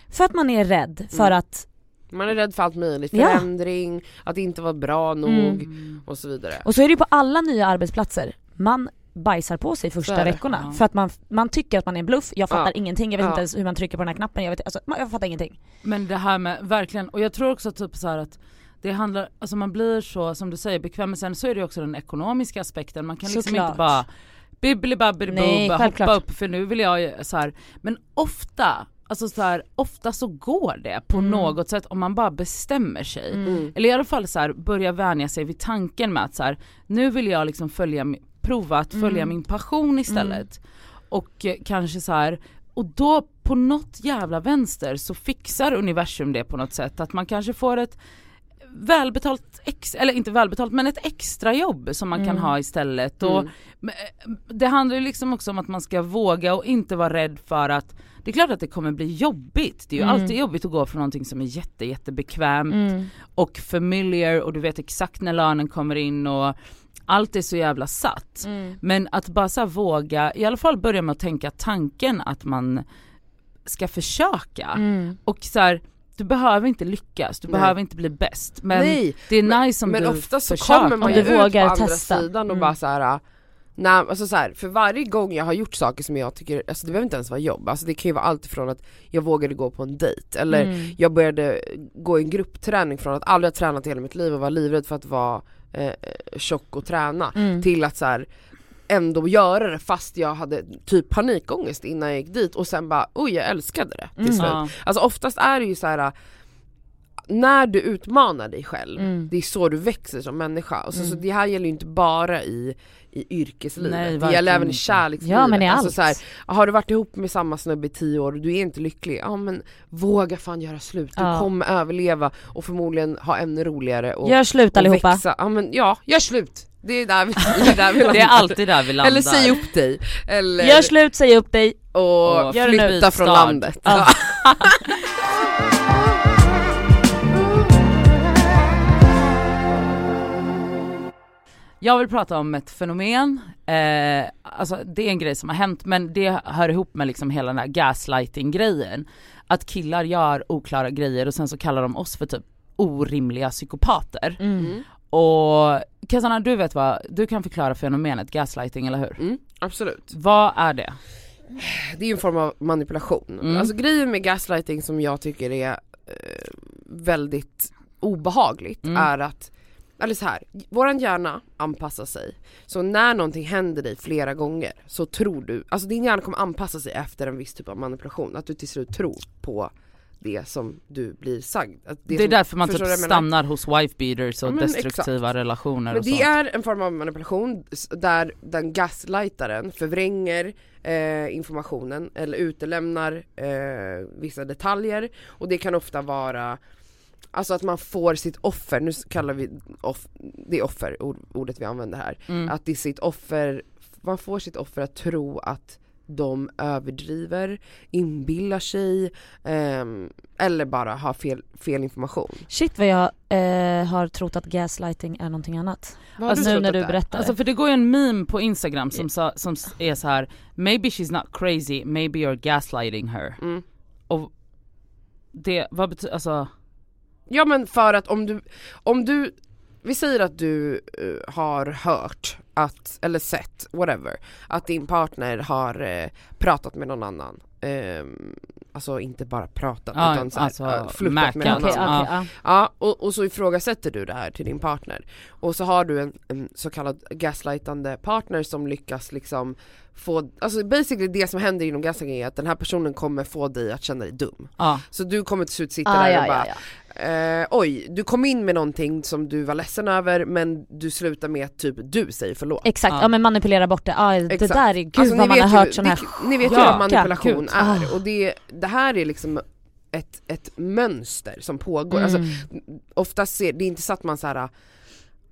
För att man är rädd för Mm. att, Man är rädd för allt möjligt, Ja. förändring, att inte vara bra nog Mm. och så vidare. och så är det ju på alla nya arbetsplatser. Man bajsar på sig första veckorna Ja. för att man, man tycker att man är en bluff, jag fattar Ja. ingenting, jag vet Ja. inte ens hur man trycker på den här knappen, jag, vet, alltså, jag fattar ingenting. Men det här med, verkligen, och jag tror också typ så att det handlar, alltså man blir så, som du säger, bekväm men sen så är det också den ekonomiska aspekten, man kan liksom Såklart. inte bara bibbeli babbeli Nej, boo, självklart. hoppa upp för nu vill jag så här. men ofta, alltså så här, ofta så går det på Mm. något sätt om man bara bestämmer sig. Mm. Eller i alla fall så här, börja vänja sig vid tanken med att så här, nu vill jag liksom följa, prova att följa Mm. min passion istället. Och eh, kanske så här, och då på något jävla vänster så fixar universum det på något sätt att man kanske får ett välbetalt, ex, eller inte välbetalt men ett extra jobb som man kan Mm. ha istället. Och Mm. eh, det handlar ju liksom också om att man ska våga och inte vara rädd för att det är klart att det kommer bli jobbigt. Det är ju Mm. alltid jobbigt att gå från någonting som är jätte jättebekvämt Mm. och familiar och du vet exakt när lönen kommer in och allt är så jävla satt. Mm. Men att bara så våga, i alla fall börja med att tänka tanken att man ska försöka. Mm. Och så här, du behöver inte lyckas, du Nej. behöver inte bli bäst. Men Nej, det är nice om men du ofta så försöker. kommer man ju ut på andra testa. sidan och Mm. bara så här. Nej, alltså så här, för varje gång jag har gjort saker som jag tycker, alltså det behöver inte ens vara jobb, alltså det kan ju vara allt ifrån att jag vågade gå på en dejt eller Mm. jag började gå i en gruppträning från att aldrig ha tränat i hela mitt liv och vara livrädd för att vara eh, tjock och träna Mm. till att så här, ändå göra det fast jag hade typ panikångest innan jag gick dit och sen bara oj jag älskade det till Mm. slut. Ja. Alltså oftast är det ju så här. När du utmanar dig själv, Mm. det är så du växer som människa. Och så, Mm. så det här gäller ju inte bara i, i yrkeslivet, Nej, det gäller även i kärlekslivet. Ja men i alltså allt. så här, har du varit ihop med samma snubbe i tio år och du är inte lycklig, ja men våga fan göra slut. Du Ja. kommer överleva och förmodligen ha ännu roligare och, Gör slut och allihopa. växa. Ja men ja, gör slut! Det är där vi, [laughs] det är där vi landar. Det är alltid där vi landar. Eller säg upp dig, eller Gör slut, säg upp dig. och Och flytta från landet. Ja. [laughs] [laughs] Jag vill prata om ett fenomen, eh, alltså det är en grej som har hänt men det hör ihop med liksom hela den här gaslighting grejen. Att killar gör oklara grejer och sen så kallar de oss för typ orimliga psykopater. Mm. Och Cassandra du vet vad, du kan förklara fenomenet gaslighting eller hur? Mm, absolut. Vad är det? Det är en form av manipulation. Mm. Alltså grejen med gaslighting som jag tycker är eh, väldigt obehagligt Mm. är att, eller så här, våran hjärna anpassar sig. Så när någonting händer dig flera gånger så tror du, alltså din hjärna kommer anpassa sig efter en viss typ av manipulation. Att du till slut tror på det som du blir sagd. Att Det, är som, därför man typ stannar hos wife beaters och Ja, destruktiva relationer Men och det sånt. är en form av manipulation där den gaslightaren förvränger eh, informationen eller utelämnar eh, vissa detaljer och det kan ofta vara Alltså att man får sitt offer, nu kallar vi off, det är offer, ord, ordet vi använder här, Mm. att det är sitt offer, man får sitt offer att tro att de överdriver, inbillar sig ehm, eller bara har fel, fel information. Shit vad jag eh, har trott att gaslighting är någonting annat. Vad Alltså nu när du berättar. Alltså för det går ju en meme på instagram som, sa, som är så här: maybe she's not crazy, maybe you're gaslighting her. Mm. Och det, vad betyder, alltså Ja men för att om du, om du vi säger att du eh, har hört att, eller sett, whatever, att din partner har eh, pratat med någon annan. Ehm, alltså inte bara pratat Ja, utan så här, alltså, eh, flörtat med någon Okej, annan. okej, ja. Ja, och, och så ifrågasätter du det här till din partner. Och så har du en, en så kallad gaslightande partner som lyckas liksom få, alltså basically det som händer inom gaslighting är att den här personen kommer få dig att känna dig dum. ja. Så du kommer till slut sitta Ah, där ja, och bara ja, ja. Eh, oj, du kom in med någonting som du var ledsen över men du slutar med att typ du säger förlåt. Exakt, Ja. ja. men manipulera bort det. Ja, det där är, gud Alltså, vad ni man har hört sån här Ni vet ju Ja, vad manipulation gud. är Ah. och det, det här är liksom ett, ett mönster som pågår. Alltså, Mm. oftast ser, det är inte så att man så här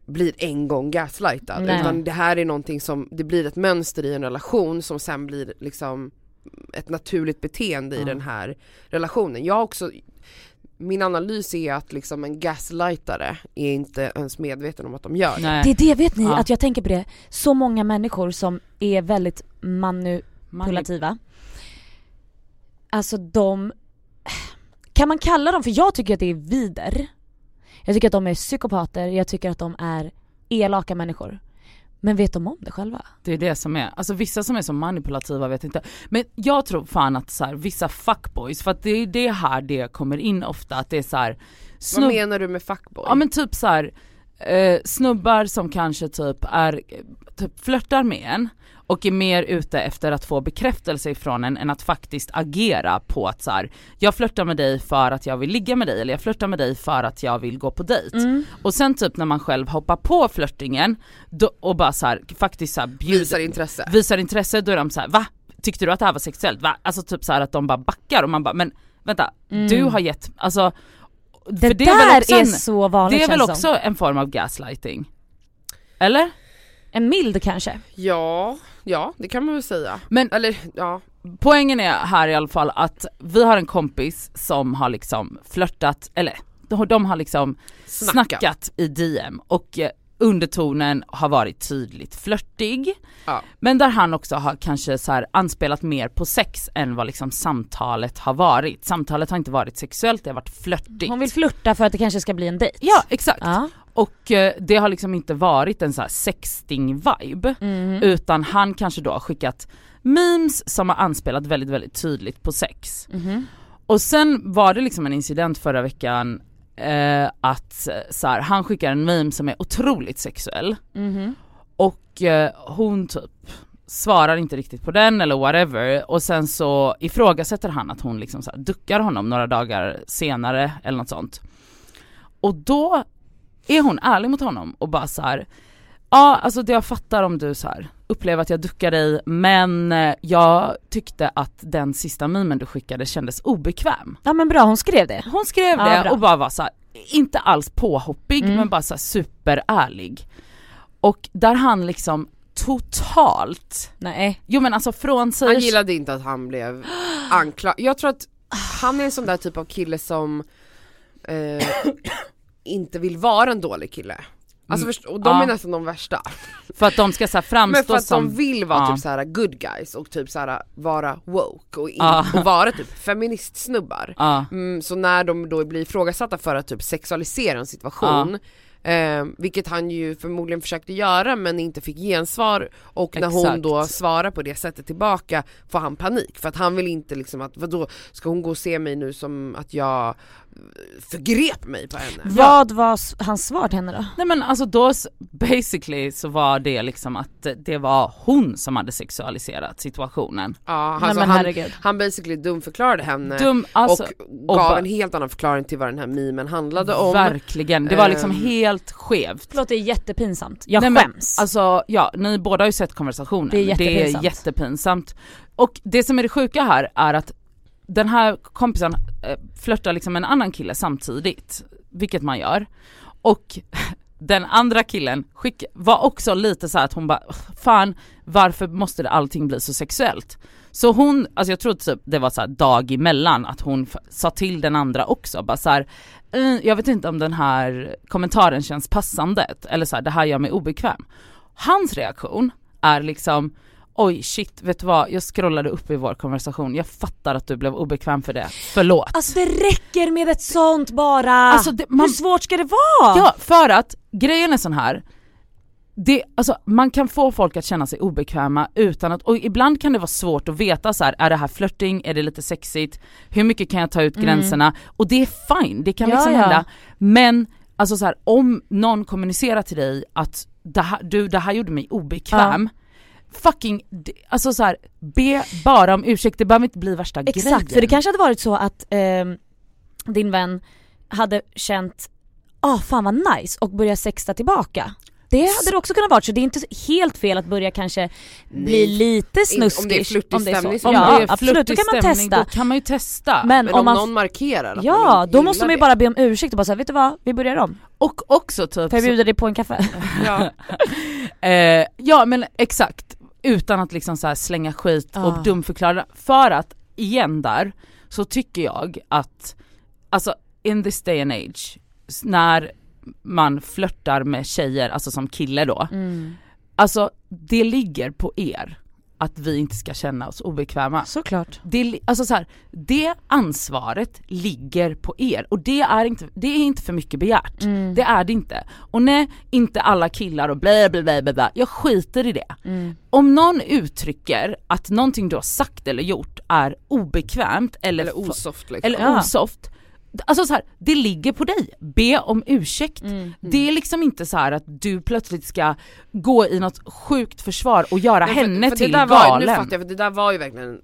blir en gång gaslightad Nej. utan det här är någonting som, det blir ett mönster i en relation som sen blir liksom ett naturligt beteende i Ja. den här relationen. Jag har också min analys är att liksom en gaslightare är inte ens medveten om att de gör det. Nej. Det är det, vet ni, Ja. att jag tänker på det. Så många människor som är väldigt manipulativa. Alltså de, kan man kalla dem, för jag tycker att det är vider. Jag tycker att de är psykopater, jag tycker att de är elaka människor. Men vet de om det själva? Det är det som är, alltså vissa som är så manipulativa vet inte. Men jag tror fan att så här, vissa fuckboys, för att det är det här det kommer in ofta, att det är så här, Vad menar du med fuckboy? ja men typ så här, eh, snubbar som kanske typ är, typ flörtar med en och är mer ute efter att få bekräftelse ifrån en än att faktiskt agera på att så här, jag flörtar med dig för att jag vill ligga med dig eller jag flörtar med dig för att jag vill gå på dejt. Mm. Och sen typ när man själv hoppar på flörtingen då, och bara så här, faktiskt så här bjuder, Visar intresse. visar intresse då är de så här, va? Tyckte du att det här var sexuellt? Va? Alltså typ så här att de bara backar och man bara, men vänta, Mm. du har gett, alltså Det, för där är väl också är en, så vanligt det är väl känns som. också en form av gaslighting? Eller? En mild kanske? Ja, ja det kan man väl säga. Men Eller ja, poängen är här i alla fall att vi har en kompis som har liksom flörtat, eller de- de har liksom snackat. snackat i DM och eh, undertonen har varit tydligt flörtig. Ja. Men där han också har kanske så här anspelat mer på sex än vad liksom samtalet har varit. Samtalet har inte varit sexuellt, det har varit flörtigt. Hon vill flirta för att det kanske ska bli en dejt? Ja exakt. Ja. Och eh, det har liksom inte varit en så här sexting-vibe. Mhm. Utan han kanske då har skickat memes som har anspelat väldigt väldigt tydligt på sex. Mhm. Och sen var det liksom en incident förra veckan eh, att eh, så här, han skickar en meme som är otroligt sexuell Mhm. och eh, hon typ svarar inte riktigt på den eller whatever och sen så ifrågasätter han att hon liksom så här duckar honom några dagar senare eller något sånt. Och då är hon ärlig mot honom och bara så här. Ja alltså det jag fattar om du så här upplever att jag duckar dig men eh, jag tyckte att den sista memen du skickade kändes obekväm. Ja men bra, hon skrev det. Hon skrev Ja, det bra. och bara var så här, inte alls påhoppig Mm. men bara så här superärlig. Och där han liksom totalt, Nej. jo men alltså från Han sig gillade inte att han blev [gasps] anklagad. Jag tror att han är en sån där typ av kille som eh, inte vill vara en dålig kille. Alltså Mm. först, och de Ja. är nästan de värsta. [laughs] för att de ska så framstå Men för att som de vill vara ja. typ såhär good guys och typ såhär vara woke och, in, Ja. [laughs] och vara typ feministsnubbar. Ja, Mm, så när de då blir ifrågasatta för att typ sexualisera en situation eh, vilket han ju förmodligen försökte göra men inte fick gensvar och när hon Exakt. då svarar på det sättet tillbaka får han panik för att han vill inte liksom att vadå ska hon gå och se mig nu som att jag eh, förgrep mig på henne? Vad var hans svar till henne då? nej men alltså då basically så var det liksom att det var hon som hade sexualiserat situationen. Ja, Nej alltså men han, herregud. han basically dumförklarade henne Dum, alltså, och gav bara- en helt annan förklaring till vad den här memen handlade om. verkligen, det var liksom Ehm. Helt skevt. Förlåt det är jättepinsamt. Jag Nej, men, skäms. Alltså ja, ni båda har ju sett konversationen. Det är jättepinsamt. Det är jättepinsamt. Och det som är det sjuka här är att den här kompisen eh, flörtar liksom med en annan kille samtidigt, vilket man gör. Och [laughs] den andra killen skick, var också lite så här att hon bara, fan varför måste det allting bli så sexuellt? Så hon, alltså jag tror typ det var så här dag emellan att hon sa till den andra också, bara så här, "Eh, jag vet inte om den här kommentaren känns passande, eller så här, det här gör mig obekväm. Hans reaktion är liksom, oj shit vet du vad, jag scrollade upp i vår konversation, jag fattar att du blev obekväm för det, förlåt. Alltså det räcker med ett sånt bara! Alltså, det- man- Hur svårt ska det vara? Ja, för att grejen är sån här. Det, alltså, man kan få folk att känna sig obekväma utan att, och ibland kan det vara svårt att veta så här, är det här flörting, är det lite sexigt, hur mycket kan jag ta ut gränserna? Och det är fine, det kan Ja, liksom ja. hända. Men alltså så här, om någon kommunicerar till dig att det här, du, det här gjorde mig obekväm, fucking, d- alltså så här, be bara om ursäkt, det behöver inte bli värsta grejen. Exakt, för det kanske hade varit så att ehm, din vän hade känt, ah fan vad nice och börjat sexta tillbaka. Det hade det också kunnat vara så det är inte helt fel att börja kanske bli Nej. lite snuskig. om det är flörtig stämning så- Om Ja det är absolut, då kan man testa. Då kan man ju testa. Men, Men om om man, någon markerar att ja man då måste man ju bara be om ursäkt och bara säga vet du vad, vi börjar om. och också typ Får jag bjuda dig på en kaffe? det. [laughs] Ja. Eh, ja men exakt, utan att liksom så här slänga skit Ah. och dumförklara. För att igen där så tycker jag att, alltså in this day and age, när man flörtar med tjejer, alltså som kille då, Mm. alltså det ligger på er att vi inte ska känna oss obekväma. Såklart. Det, alltså så här, det ansvaret ligger på er och det är inte, det är inte för mycket begärt. Mm. Det är det inte. Och nej, inte alla killar och blä blä blä blä, blä. jag skiter i det. Mm. Om någon uttrycker att någonting du har sagt eller gjort är obekvämt eller, Eller osoft liksom. eller Ja. osoft, alltså så här, det ligger på dig. Be om ursäkt. Mm. Det är liksom inte så att du plötsligt ska gå i något sjukt försvar och göra Men för- henne för det till var, galen. Nu fattar jag, för det där var ju verkligen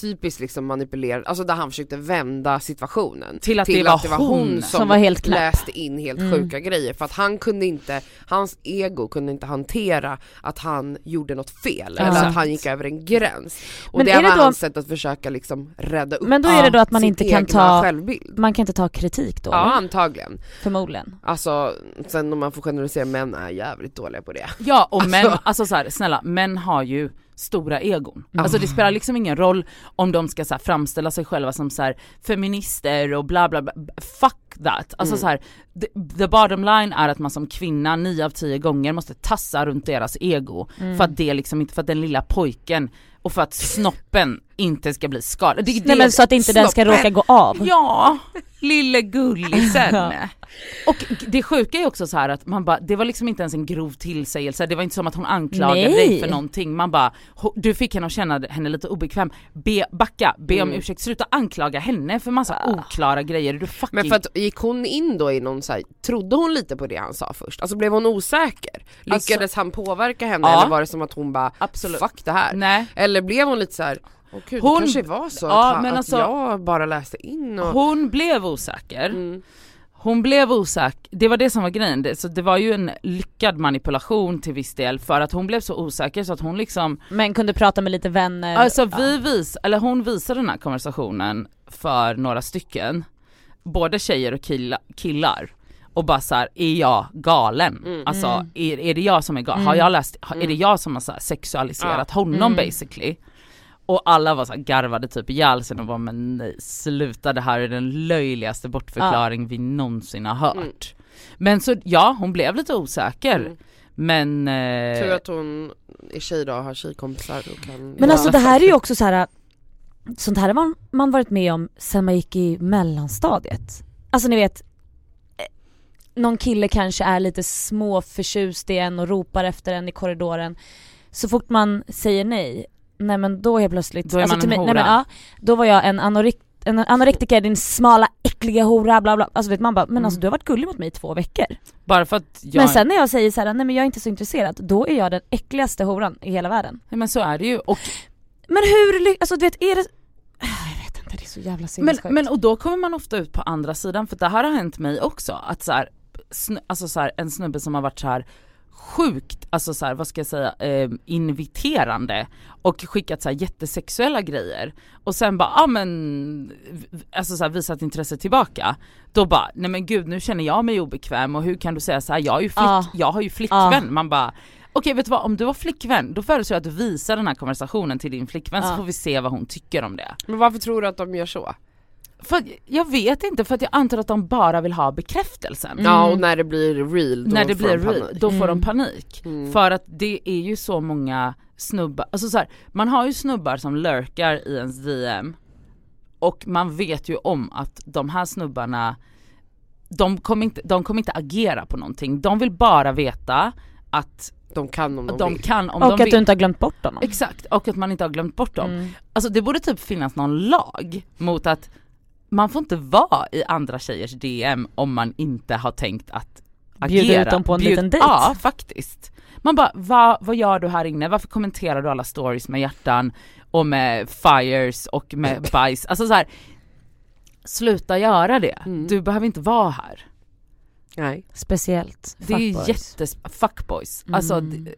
typiskt liksom manipulerad, alltså där han försökte vända situationen Till att det var hon som, som var helt knäpp. läste in helt Mm. sjuka grejer för att han kunde inte, hans ego kunde inte hantera att han gjorde något fel eller Exakt. att han gick över en gräns. Och Men det är det var då- hans sätt att försöka liksom rädda upp Men då är det då att man inte kan ta, självbild. man kan inte ta kritik då? Ja eller? antagligen. Förmodligen. Alltså sen om man får generalisera, män är jävligt dåliga på det. Ja och män, Alltså- alltså så här, snälla, män har ju stora egon. Alltså det spelar liksom ingen roll om de ska så framställa sig själva som så feminister och bla bla bla, fuck that. Alltså Mm. så här, the, the bottom line är att man som kvinna nio av tio gånger måste tassa runt deras ego Mm. för att det liksom inte, för att den lilla pojken och för att snoppen inte ska bli skadad. Det Nej det- men så att inte den ska Snoppen. råka gå av. Ja, lille gullisen. Och det sjuka är också så här att man bara, det var liksom inte ens en grov tillsägelse, det var inte som att hon anklagade Nej. dig för någonting. Man bara, du fick henne att känna henne lite obekväm. Be, backa, be om Mm. ursäkt, sluta anklaga henne för massa Ah. oklara grejer. Du fucking... Men för att gick hon in då i någon så här, trodde hon lite på det han sa först? Alltså blev hon osäker? Alltså- Lyckades han påverka henne Ja. eller var det som att hon bara Absolut. fuck det här? Nej. Eller blev hon lite så här, åh gud Hon- det kanske var så Ja, att, men att alltså- jag bara läste in och... Hon blev osäker. Mm. Hon blev osäker, det var det som var grejen. Det, så det var ju en lyckad manipulation till viss del för att hon blev så osäker så att hon liksom Men kunde prata med lite vänner. Alltså Ja. vi vis, eller hon visade den här konversationen för några stycken, både tjejer och killa, killar. Och bara såhär, är jag galen? Mm. Alltså Mm. är, är det jag som är galen? Har Mm. jag läst, har, är det Mm. jag som har så här sexualiserat honom Mm. basically? Och alla var så här garvade typ ihjäl sig och bara men nej sluta det här är den löjligaste bortförklaring vi någonsin har hört. Mm. Men så ja, hon blev lite osäker. Mm. Men... Eh, Tur att hon är tjej då, har tjejkompisar och kan... Men Ja. alltså det här är ju också så här. Sånt här har man, man varit med om sen man gick i mellanstadiet. Alltså ni vet, någon kille kanske är lite småförtjust i en och ropar efter en i korridoren. Så fort man säger nej, nej men då är plötsligt, Då är man en till mig, nej, men, hora. ja, då var jag en, anorik, en anorektiker, din smala äckliga hora bla bla. Alltså vet man bara, men Mm. alltså du har varit gullig mot mig i två veckor. bara för att jag... Men sen när jag säger så här, nej men jag är inte så intresserad, då är jag den äckligaste horan i hela världen. Nej, men så är det ju. Och Men hur, alltså du vet, är det... Jag vet inte, det är så jävla Men, sinnessjukt. men och då kommer man ofta ut på andra sidan för det här har hänt mig också att så här, sn- alltså så här, en snubbe som har varit så här sjukt, alltså så här, vad ska jag säga, eh, inviterande och skickat så här jättesexuella grejer och sen bara, ja ah, men, alltså så här, visat intresse tillbaka. Då bara, nej men gud nu känner jag mig obekväm och hur kan du säga så här, jag, är ju flick, Ja. jag har ju flickvän. Ja. Man bara, okej vet du vad, om du har flickvän då föreslår jag att du visar den här konversationen till din flickvän så får vi se vad hon tycker om det. Men varför tror du att de gör så? För jag vet inte, för att jag antar att de bara vill ha bekräftelsen. Ja och när det blir real då När det får blir de real, panik. då får de Mm. panik. Mm. För att det är ju så många snubbar, alltså så här, man har ju snubbar som lurkar i ens DM och man vet ju om att de här snubbarna, de kommer inte, de kommer inte agera på någonting. De vill bara veta att De kan om de, de vill. kan om Och de att vill. du inte har glömt bort honom. Exakt, och att man inte har glömt bort dem. Mm. Alltså det borde typ finnas någon lag mot att man får inte vara i andra tjejers DM om man inte har tänkt att agera. Bjuda ut dem på en liten dejt. Ja faktiskt. Man bara, Va, vad gör du här inne? Varför kommenterar du alla stories med hjärtan och med fires och med [clears throat] bajs? Alltså så här, sluta göra det. Mm. Du behöver inte vara här. Nej. Speciellt Det är fuckboys. jättes... Fuckboys. Alltså, Mm. det-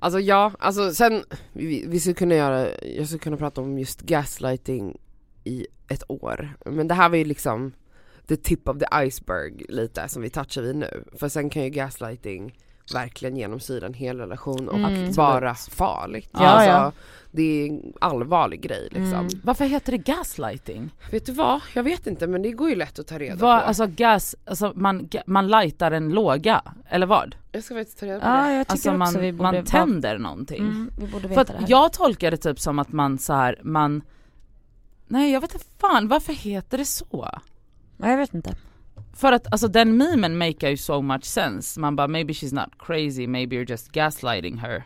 Alltså ja, alltså sen, vi, vi skulle kunna göra, jag skulle kunna prata om just gaslighting i ett år. Men det här var ju liksom the tip of the iceberg lite som vi touchar vid nu. För sen kan ju gaslighting verkligen genomsyra en hel relation och Mm. vara farligt. Ja, alltså, ja. Det är en allvarlig grej liksom. Mm. varför heter det gaslighting? Vet du vad? Jag vet inte men det går ju lätt att ta reda Vad, på. alltså gas, alltså man, man lightar en låga, eller vad? jag ska faktiskt ta reda på Ja det. jag tycker Alltså också man, vi borde man vara- tänder någonting. Mm, vi borde För veta det här. jag tolkar det typ som att man så här, man Nej jag vet inte fan, varför heter det så? Ja, jag vet inte. För att alltså den memen make ju so much sense, man bara maybe she's not crazy, maybe you're just gaslighting her.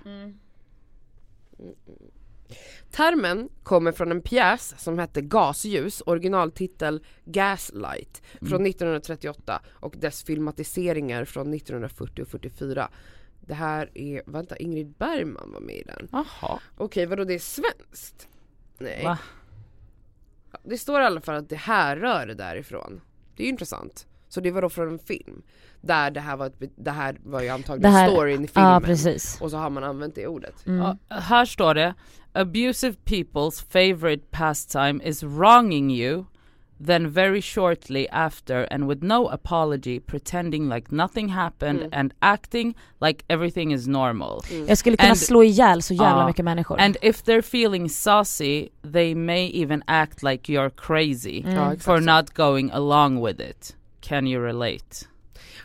Termen kommer från en pjäs som hette Gasljus, originaltitel Gaslight från 1938 och dess filmatiseringar från 1940 och 44. Det här är, vänta Ingrid Bergman var med i den. Jaha. Okej vadå det är svenskt? Nej. Va? Det står i alla fall att det här rör det därifrån. Det är ju intressant. Så det var då från en film. Där det här var, ett, det här var ju antagligen Det här- storyn i filmen. Ja precis. Och så har man använt det ordet. Mm. Ja, här står det Abusive people's favorite pastime is wronging you then very shortly after and with no apology pretending like nothing happened Mm. and acting like everything is normal. Jag skulle kunna And- slå ihjäl så jävla Ja. mycket människor. And if they're feeling saucy they may even act like you're crazy Mm. For not going along with it. Can you relate?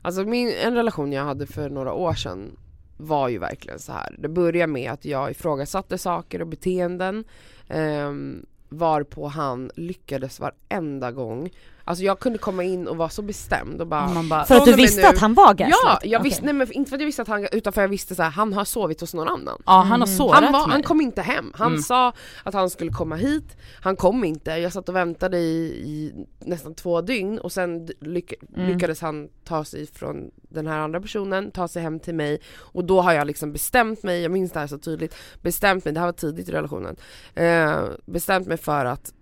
Alltså min, en relation jag hade för några år sedan var ju verkligen så här. Det började med att jag ifrågasatte saker och beteenden um, varpå han lyckades varenda gång. Alltså jag kunde komma in och vara så bestämd och bara bara, För att du visste nu- att han var gaslight? Ja, jag visste, nej men inte för att jag visste att han, utan för jag visste så här, han har sovit hos någon annan. ja han har Mm. sårat Han, var, han kom inte hem, han Mm. sa att han skulle komma hit, han kom inte, jag satt och väntade i, i nästan två dygn och sen lyck, Mm. lyckades han ta sig från den här andra personen, ta sig hem till mig och då har jag liksom bestämt mig, jag minns det här så tydligt, bestämt mig, det här var tidigt i relationen, eh, bestämt mig för att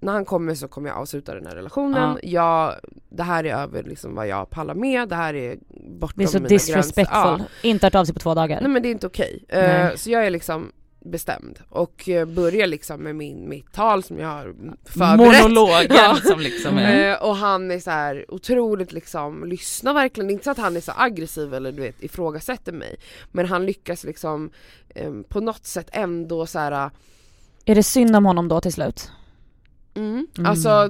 när han kommer så kommer jag avsluta den här relationen, jag, det här är över liksom vad jag pallar med, det här är bortom Det är så mina gränser. disrespectful. Inte hört av sig på två dagar. Nej men det är inte okej. Nej. Eh, så jag är liksom bestämd och eh, börjar liksom med min, mitt tal som jag har förberett. Monologen [laughs] Ja. som liksom är... Eh, och han är så här otroligt liksom, lyssnar verkligen, inte så att han är så aggressiv eller du vet ifrågasätter mig Men han lyckas liksom eh, på något sätt ändå så här. Är det synd om honom då till slut? Mm. Mm. Alltså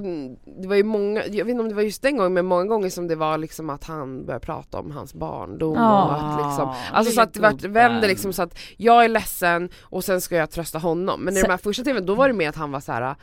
det var ju många, jag vet inte om det var just den gången men många gånger som det var liksom att han började prata om hans barndom Ja. och att liksom Ah, Alltså så att det vart, vände liksom så att jag är ledsen och sen ska jag trösta honom Men i Så- de här första timmarna då var det mer att han var så här.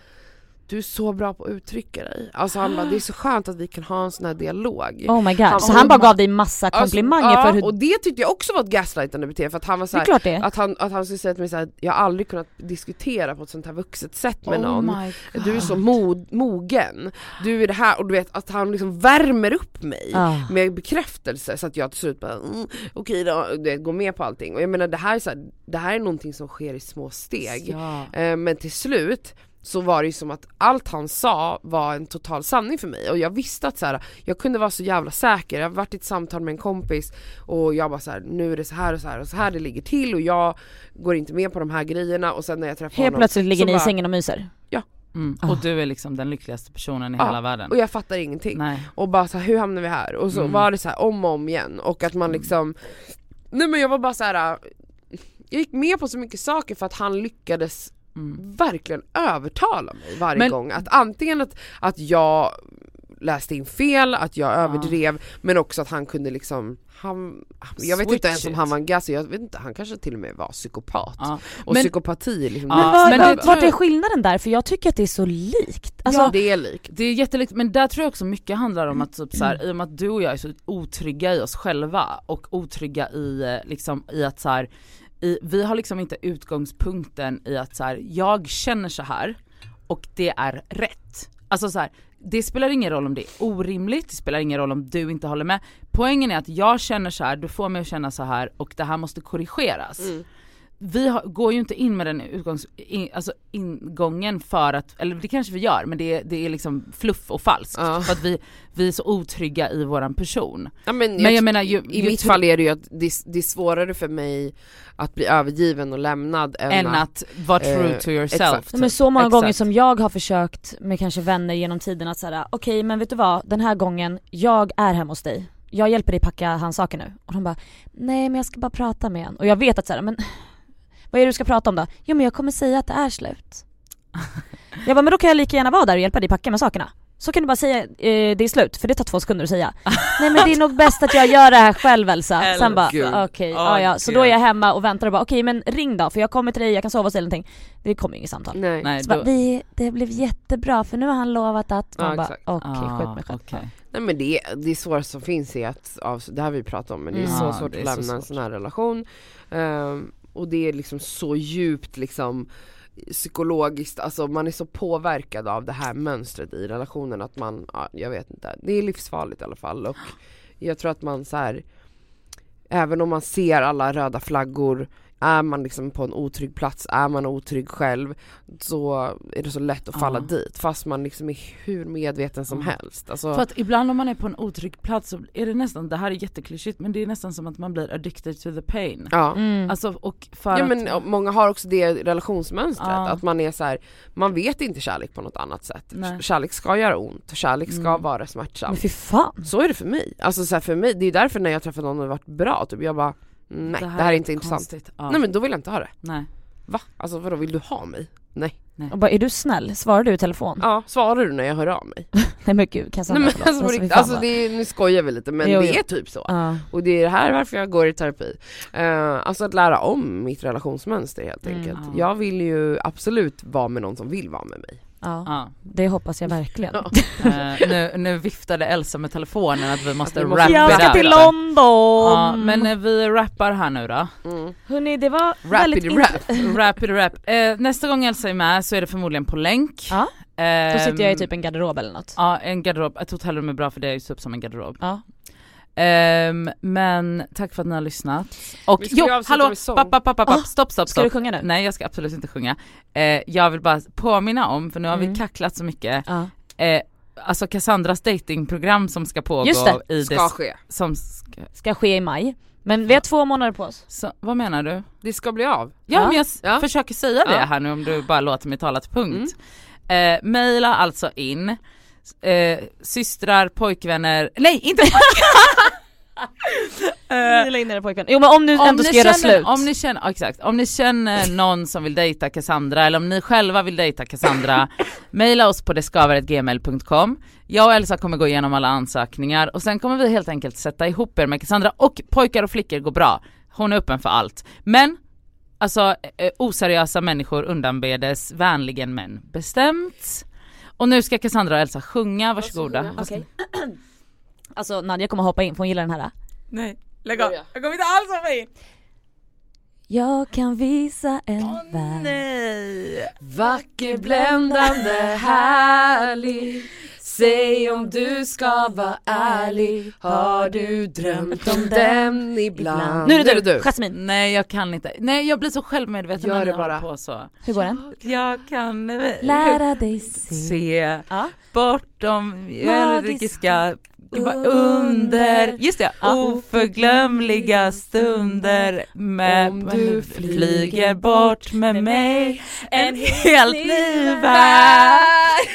Du är så bra på att uttrycka dig. Alltså han bara, det är så skönt att vi kan ha en sån här dialog. Oh my god, Han- så han bara gav dig massa komplimanger Alltså, för ja, hur... och det tyckte jag också var ett gaslightande beteende för att han var så Det är det. att han, att han skulle säga till mig så här, jag har aldrig kunnat diskutera på ett sånt här vuxet sätt med Oh någon. Du är så mod, mogen, du är det här och du vet att han liksom värmer upp mig Ah. med bekräftelse så att jag till slut bara mm, okej då, du vet, går med på allting. Och jag menar det här, är så här, det här är någonting som sker i små steg. Ja. Eh, men till slut så var det ju som att allt han sa var en total sanning för mig och jag visste att så här, jag kunde vara så jävla säker, jag har varit i ett samtal med en kompis och jag bara så här, nu är det så här och så här och så här det ligger till och jag går inte med på de här grejerna och sen när jag träffar Helt honom plötsligt ligger ni i bara- sängen och myser. Mm. Ah. Och du är liksom den lyckligaste personen i Ja, hela världen. och jag fattar ingenting. Nej. Och bara så här, hur hamnar vi här? Och så Mm. var det så här om och om igen och att man liksom Nej men jag var bara så här. Jag gick med på så mycket saker för att han lyckades Mm. verkligen övertala mig varje Men- gång. Att antingen att, att jag läste in fel, att jag överdrev, men också att han kunde liksom han, jag vet inte ens om han var en gas, jag vet inte, han kanske till och med var psykopat. Ja. Och Men- psykopati är liksom Ja, Men, det- vart är skillnaden där? För jag tycker att det är så likt. Alltså, ja, det är likt. Det är jättelikt, men där tror jag också mycket handlar om att typ så här, i och med att du och jag är så otrygga i oss själva och otrygga i, eh, liksom, i att så här, i, vi har liksom inte utgångspunkten i att så här, jag känner så här och det är rätt. Alltså så här, det spelar ingen roll om det är orimligt, det spelar ingen roll om du inte håller med. Poängen är att jag känner så här, du får mig att känna så här och det här måste korrigeras. Mm. Vi har, går ju inte in med den utgångs, in, alltså ingången för att, eller det kanske vi gör men det är, det är liksom fluff och falskt. Ja. För att vi, vi är så otrygga i våran person. Ja, men, Men jag menar ju, I ju mitt fall är det ju att det, det är svårare för mig att bli övergiven och lämnad än, än att, att vara true eh, to yourself. exakt. Nej, men så många Exakt. gånger som jag har försökt med kanske vänner genom tiden att säga okej men vet du vad, den här gången, jag är hemma hos dig. Jag hjälper dig packa hans saker nu. Och de bara, nej men jag ska bara prata med honom. Och jag vet att såhär, men vad är det du ska prata om då? Jo men jag kommer säga att det är slut. jag bara, men då kan jag lika gärna vara där och hjälpa dig packa med sakerna. Så kan du bara säga, eh, det är slut, för det tar två sekunder att säga. [laughs] Nej men det är nog bäst att jag gör det här själv Elsa. Sen bara, Gud. okej, Åh, ja, ja. Så då är jag hemma och väntar och bara, okej men ring då för jag kommer till dig, jag kan sova hos dig eller någonting. Det kommer inget samtal. Nej. Nej, Så bara, då, vi, det blev jättebra för nu har han lovat att... Ja, Man bara, exakt. okej, Ah, skjut mig själv. okej. Nej men det, det är svårt som finns i att, av, det här har vi pratat om men det är Mm. så Ja, svårt det att är så lämna en sån här relation. Ehm, och det är liksom så djupt liksom psykologiskt, alltså man är så påverkad av det här mönstret i relationen att man, ja, jag vet inte, det är livsfarligt i alla fall och jag tror att man så här även om man ser alla röda flaggor är man liksom på en otrygg plats, är man otrygg själv så är det så lätt att falla Ja. dit fast man liksom är hur medveten som Ja. helst. Alltså, För att ibland om man är på en otrygg plats så är det nästan, det här är jätteklyschigt men det är nästan som att man blir addicted to the pain. ja. Mm. Alltså och för Ja att, men många har också det relationsmönstret, Ja. att man är så här, man vet inte kärlek på något annat sätt. Nej. Kärlek ska göra ont, kärlek ska Mm. vara Men smärtsam. fy fan. Så är det för mig. Alltså så här, för mig, det är därför när jag träffar någon och det har varit bra, typ jag bara nej det här, är inte intressant. Ja. Nej men då vill jag inte ha det. Nej. Va? Alltså vadå vill du ha mig? Nej. Och bara, är du snäll? Svarar du i telefon? Ja, svarar du när jag hör av mig? [laughs] Nej men gud, Cassandra Nej men förlåt. alltså, fy riktigt, alltså det är, nu skojar vi lite men Jo, det jo. är typ så. Ja. Och det är det här varför jag går i terapi. Eh, alltså att lära om mitt relationsmönster helt Mm. enkelt. Ja. Jag vill ju absolut vara med någon som vill vara med mig. Ja, Ja. det hoppas jag verkligen. Ja. [laughs] Eh, nu, nu viftade Elsa med telefonen att vi måste, vi måste wrap Jag ska till London! Ja men eh, vi rappar här nu då. Mm. Hörni det var väldigt Rapid rap. int- Rap it rap. Eh, nästa gång Elsa är med så är det förmodligen på länk. Ja. Då sitter jag i Ehm, typ en garderob eller något. Ja en garderob, ett hotellrum är bra för det är ju typ som en garderob. Ja. Ehm, men tack för att ni har lyssnat. Och jo, hallå, papp, papp, papp, papp, Ah, stopp, stopp, Ska du stopp. sjunga nu? Nej jag ska absolut inte sjunga. Eh, jag vill bara påminna om, för nu har Mm. vi kacklat så mycket, Ja. eh, alltså Cassandras datingprogram som ska pågå Just det. i Ska ske. som ska, Ska ske i maj. Men vi har två månader på oss. så, vad menar du? Det ska bli av. Ja, Ja. men jag Ja. försöker säga det här nu om du bara låter mig tala till punkt. Eh, maila alltså in, eh, systrar, pojkvänner, nej inte [laughs] Ni la in era pojkvän. Jo men om du om ändå ni ska göra slut. Om ni känner, exakt, om ni känner någon som vill dejta Cassandra eller om ni själva vill dejta Cassandra, [laughs] mejla oss på deskaveretgmail.com. Jag och Elsa kommer gå igenom alla ansökningar och sen kommer vi helt enkelt sätta ihop er med Cassandra och pojkar och flickor går bra. Hon är öppen för allt. Men alltså eh, oseriösa människor undanbedes vänligen men bestämt. Och nu ska Cassandra och Elsa sjunga, varsågoda. Okej. [clears throat] Alltså Nadja kommer hoppa in för hon gillar den här. Nej, lägg av. Jag kommer inte alls hoppa in. Jag kan visa en värld. Nej. Vacker, bländande, härlig Säg om du ska vara ärlig Har du drömt om den ibland? Nu är det du, Jasmin. Nej jag kan inte, nej jag blir så självmedveten Gör när det bara. på så. Hur går den? Jag kan Lära dig se. se Ja. bortom magiska under. under, just det, Ja. oförglömliga stunder med, Om du flyger bort med mig en helt ny värld.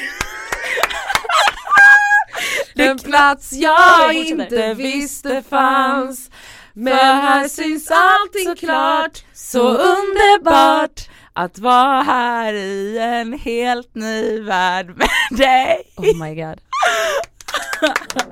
Plats jag inte visste fanns Men här syns allting klart Så underbart att vara här i en helt ny värld med dig. Oh my god. [laughs]